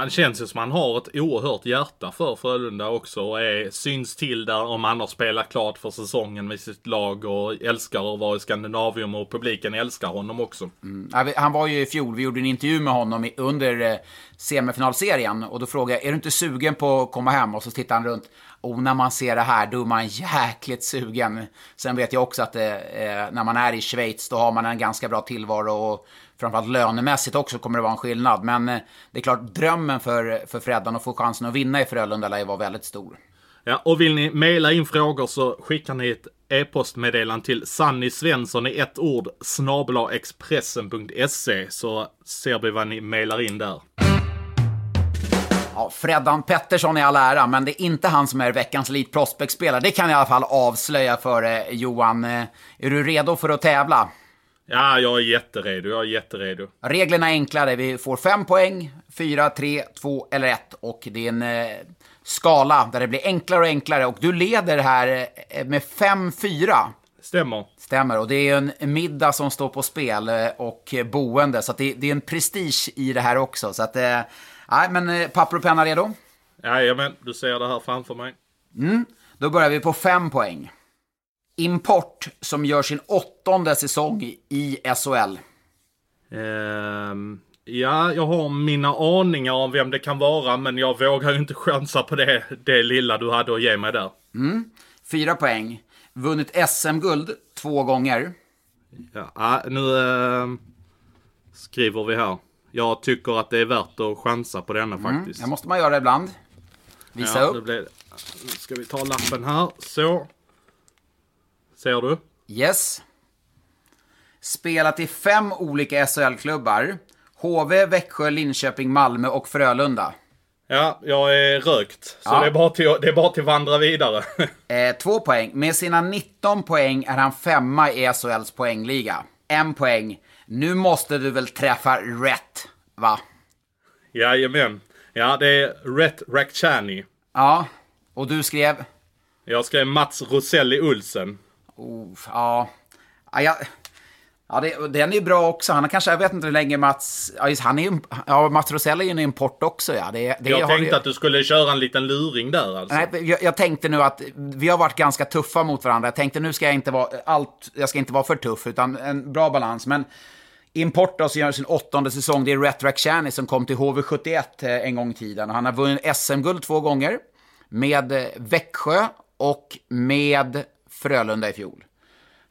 Han känns ju som han har ett oerhört hjärta för Frölunda också och är, syns till där om han har spelat klart för säsongen med sitt lag och älskar att vara i Skandinavium och publiken älskar honom också. Mm. Han var ju i fjol, vi gjorde en intervju med honom under eh, semifinalserien och då frågade jag, är du inte sugen på att komma hem? Och så tittar han runt. Och när man ser det här, då är man jäkligt sugen. Sen vet jag också att det, eh, när man är i Schweiz, då har man en ganska bra tillvaro och framförallt lönemässigt också kommer det vara en skillnad. Men eh, det är klart, drömmen för, för Freddan att få chansen att vinna i Frölunda lär ju vara väldigt stor. Ja, och vill ni mejla in frågor så skickar ni ett e-postmeddelande till Sanny Svensson i ett ord Expressen.se så ser vi vad ni mejlar in där. Ja, Freddan Pettersson är all ära, men det är inte han som är veckans Elite Prospect-spelare. Det kan jag i alla fall avslöja för eh, Johan. Eh, är du redo för att tävla? Ja, jag är jätteredo. Jag är jätteredo. Reglerna är enklare. Vi får fem poäng, fyra, tre, två eller ett. Och det är en eh, skala där det blir enklare och enklare. Och du leder här eh, med 5-4. Stämmer. Stämmer, och det är en middag som står på spel eh, och boende. Så det, det är en prestige i det här också. Så att, eh, nej, men eh, papper och penna redo? Jajamän, du ser det här framför mig. Mm, då börjar vi på fem poäng. Import som gör sin åttonde säsong i SHL. Ehm, ja, jag har mina aningar om vem det kan vara, men jag vågar ju inte chansa på det, det lilla du hade att ge mig där. Mm, fyra poäng. Vunnit SM-guld två gånger. Ja, ah, nu eh, skriver vi här. Jag tycker att det är värt att chansa på denna Mm, faktiskt. det måste man göra ibland. Visa ja, upp. Blir, nu ska vi ta lappen här. Så. Ser du? Yes. Spelat i fem olika SHL-klubbar. HV, Växjö, Linköping, Malmö och Frölunda. Ja, jag är rökt. Så Ja. det, är bara till, det är bara till att vandra vidare. Eh, två poäng. Med sina 19 poäng är han femma i SHLs poängliga. En poäng. Nu måste du väl träffa rätt, va? Jajamän. Ja, det är Rhett Rakhshani. Ja. Och du skrev? Jag skrev Mats Roselli Olsen. Oh, ja. Ja, jag, ja det, den är bra också. Han har kanske, jag vet inte hur länge Mats... Ja, just, han är ju, ja, Mats Rosell är ju en import också, ja. Det, det Jag tänkte ju- att du skulle köra en liten luring där alltså. Nej, jag, jag tänkte nu att vi har varit ganska tuffa mot varandra. Jag tänkte nu ska jag inte vara allt, jag ska inte vara för tuff, utan en bra balans. Men Import då, som gör sin åttonde säsong, det är Rhett Rakhshani som kom till HV71 eh, en gång i tiden. Han har vunnit SM-guld två gånger med eh, Växjö och med Frölunda i fjol.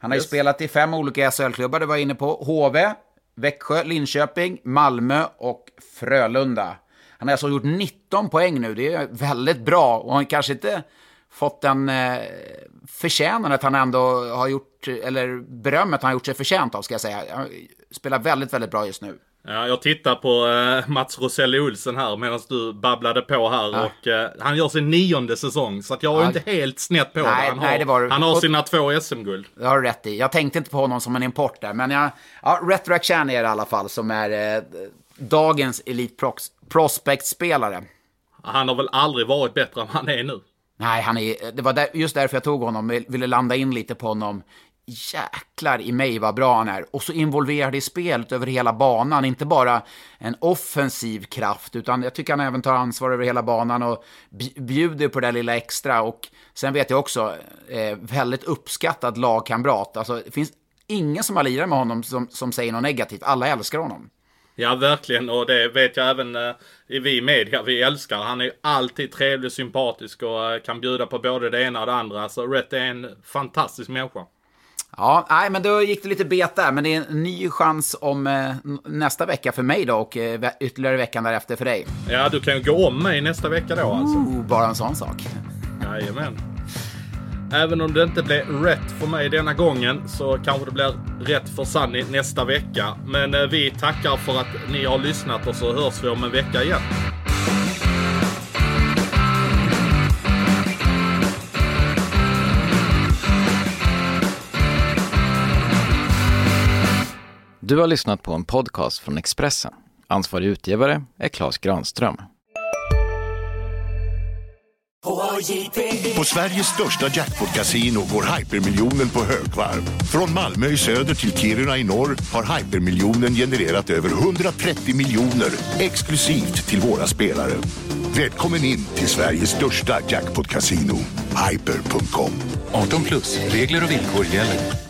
Han har ju Yes. spelat i fem olika SHL-klubbar, det var jag inne på. HV, Växjö, Linköping, Malmö och Frölunda. Han har alltså gjort 19 poäng nu, det är väldigt bra. Och han kanske inte fått den eh, förtjänan att han ändå har gjort, eller berömmet han har gjort sig förtjänt av, ska jag säga. Han spelar väldigt, väldigt bra just nu. Ja, jag tittar på eh, Mats Roselli Olsen här medan du babblade på här. Ja. Och eh, han gör sin nionde säsong. Så att jag är Ja. inte helt snett på Nej, det. Han nej, har, det var- han har sina två SM-guld. Det har du rätt i. Jag tänkte inte på honom som en import där, men jag, ja, Rakhshani är det i alla fall som är eh, dagens Elite Prospect-spelare. Han har väl aldrig varit bättre än han är nu. Nej, han är, det var där, just därför jag tog honom, Jag ville landa in lite på honom. Jäklar i mig vad bra han är. Och så involverad i spelet över hela banan. Inte bara en offensiv kraft, utan jag tycker han även tar ansvar över hela banan och bjuder på det där lilla extra. Och sen vet jag också, eh, väldigt uppskattad lagkamrat. Alltså, det finns ingen som har lirat med honom som, som säger något negativt. Alla älskar honom. Ja, verkligen. Och det vet jag även eh, vi i media. Vi älskar. Han är alltid trevlig, sympatisk och eh, kan bjuda på både det ena och det andra. Så Rhett är en fantastisk människa. Ja, nej, men då gick det lite bet där. Men det är en ny chans om eh, nästa vecka för mig då och eh, ytterligare veckan därefter för dig. Ja, du kan ju gå om mig nästa vecka då alltså. Oh, bara en sån sak. Jajamän. Även om det inte blev rätt för mig denna gången så kanske det blir rätt för Sunny nästa vecka. Men eh, vi tackar för att ni har lyssnat och så hörs vi om en vecka igen. Du har lyssnat på en podcast från Expressen. Ansvarig utgivare är Klas Granström. På Sveriges största jackpot-kasino går hypermiljonen på högvarv. Från Malmö i söder till Kiruna i norr har hypermiljonen genererat över 130 miljoner exklusivt till våra spelare. Välkommen in till Sveriges största jackpot-kasino, hyper.com. 18 plus, regler och villkor gäller.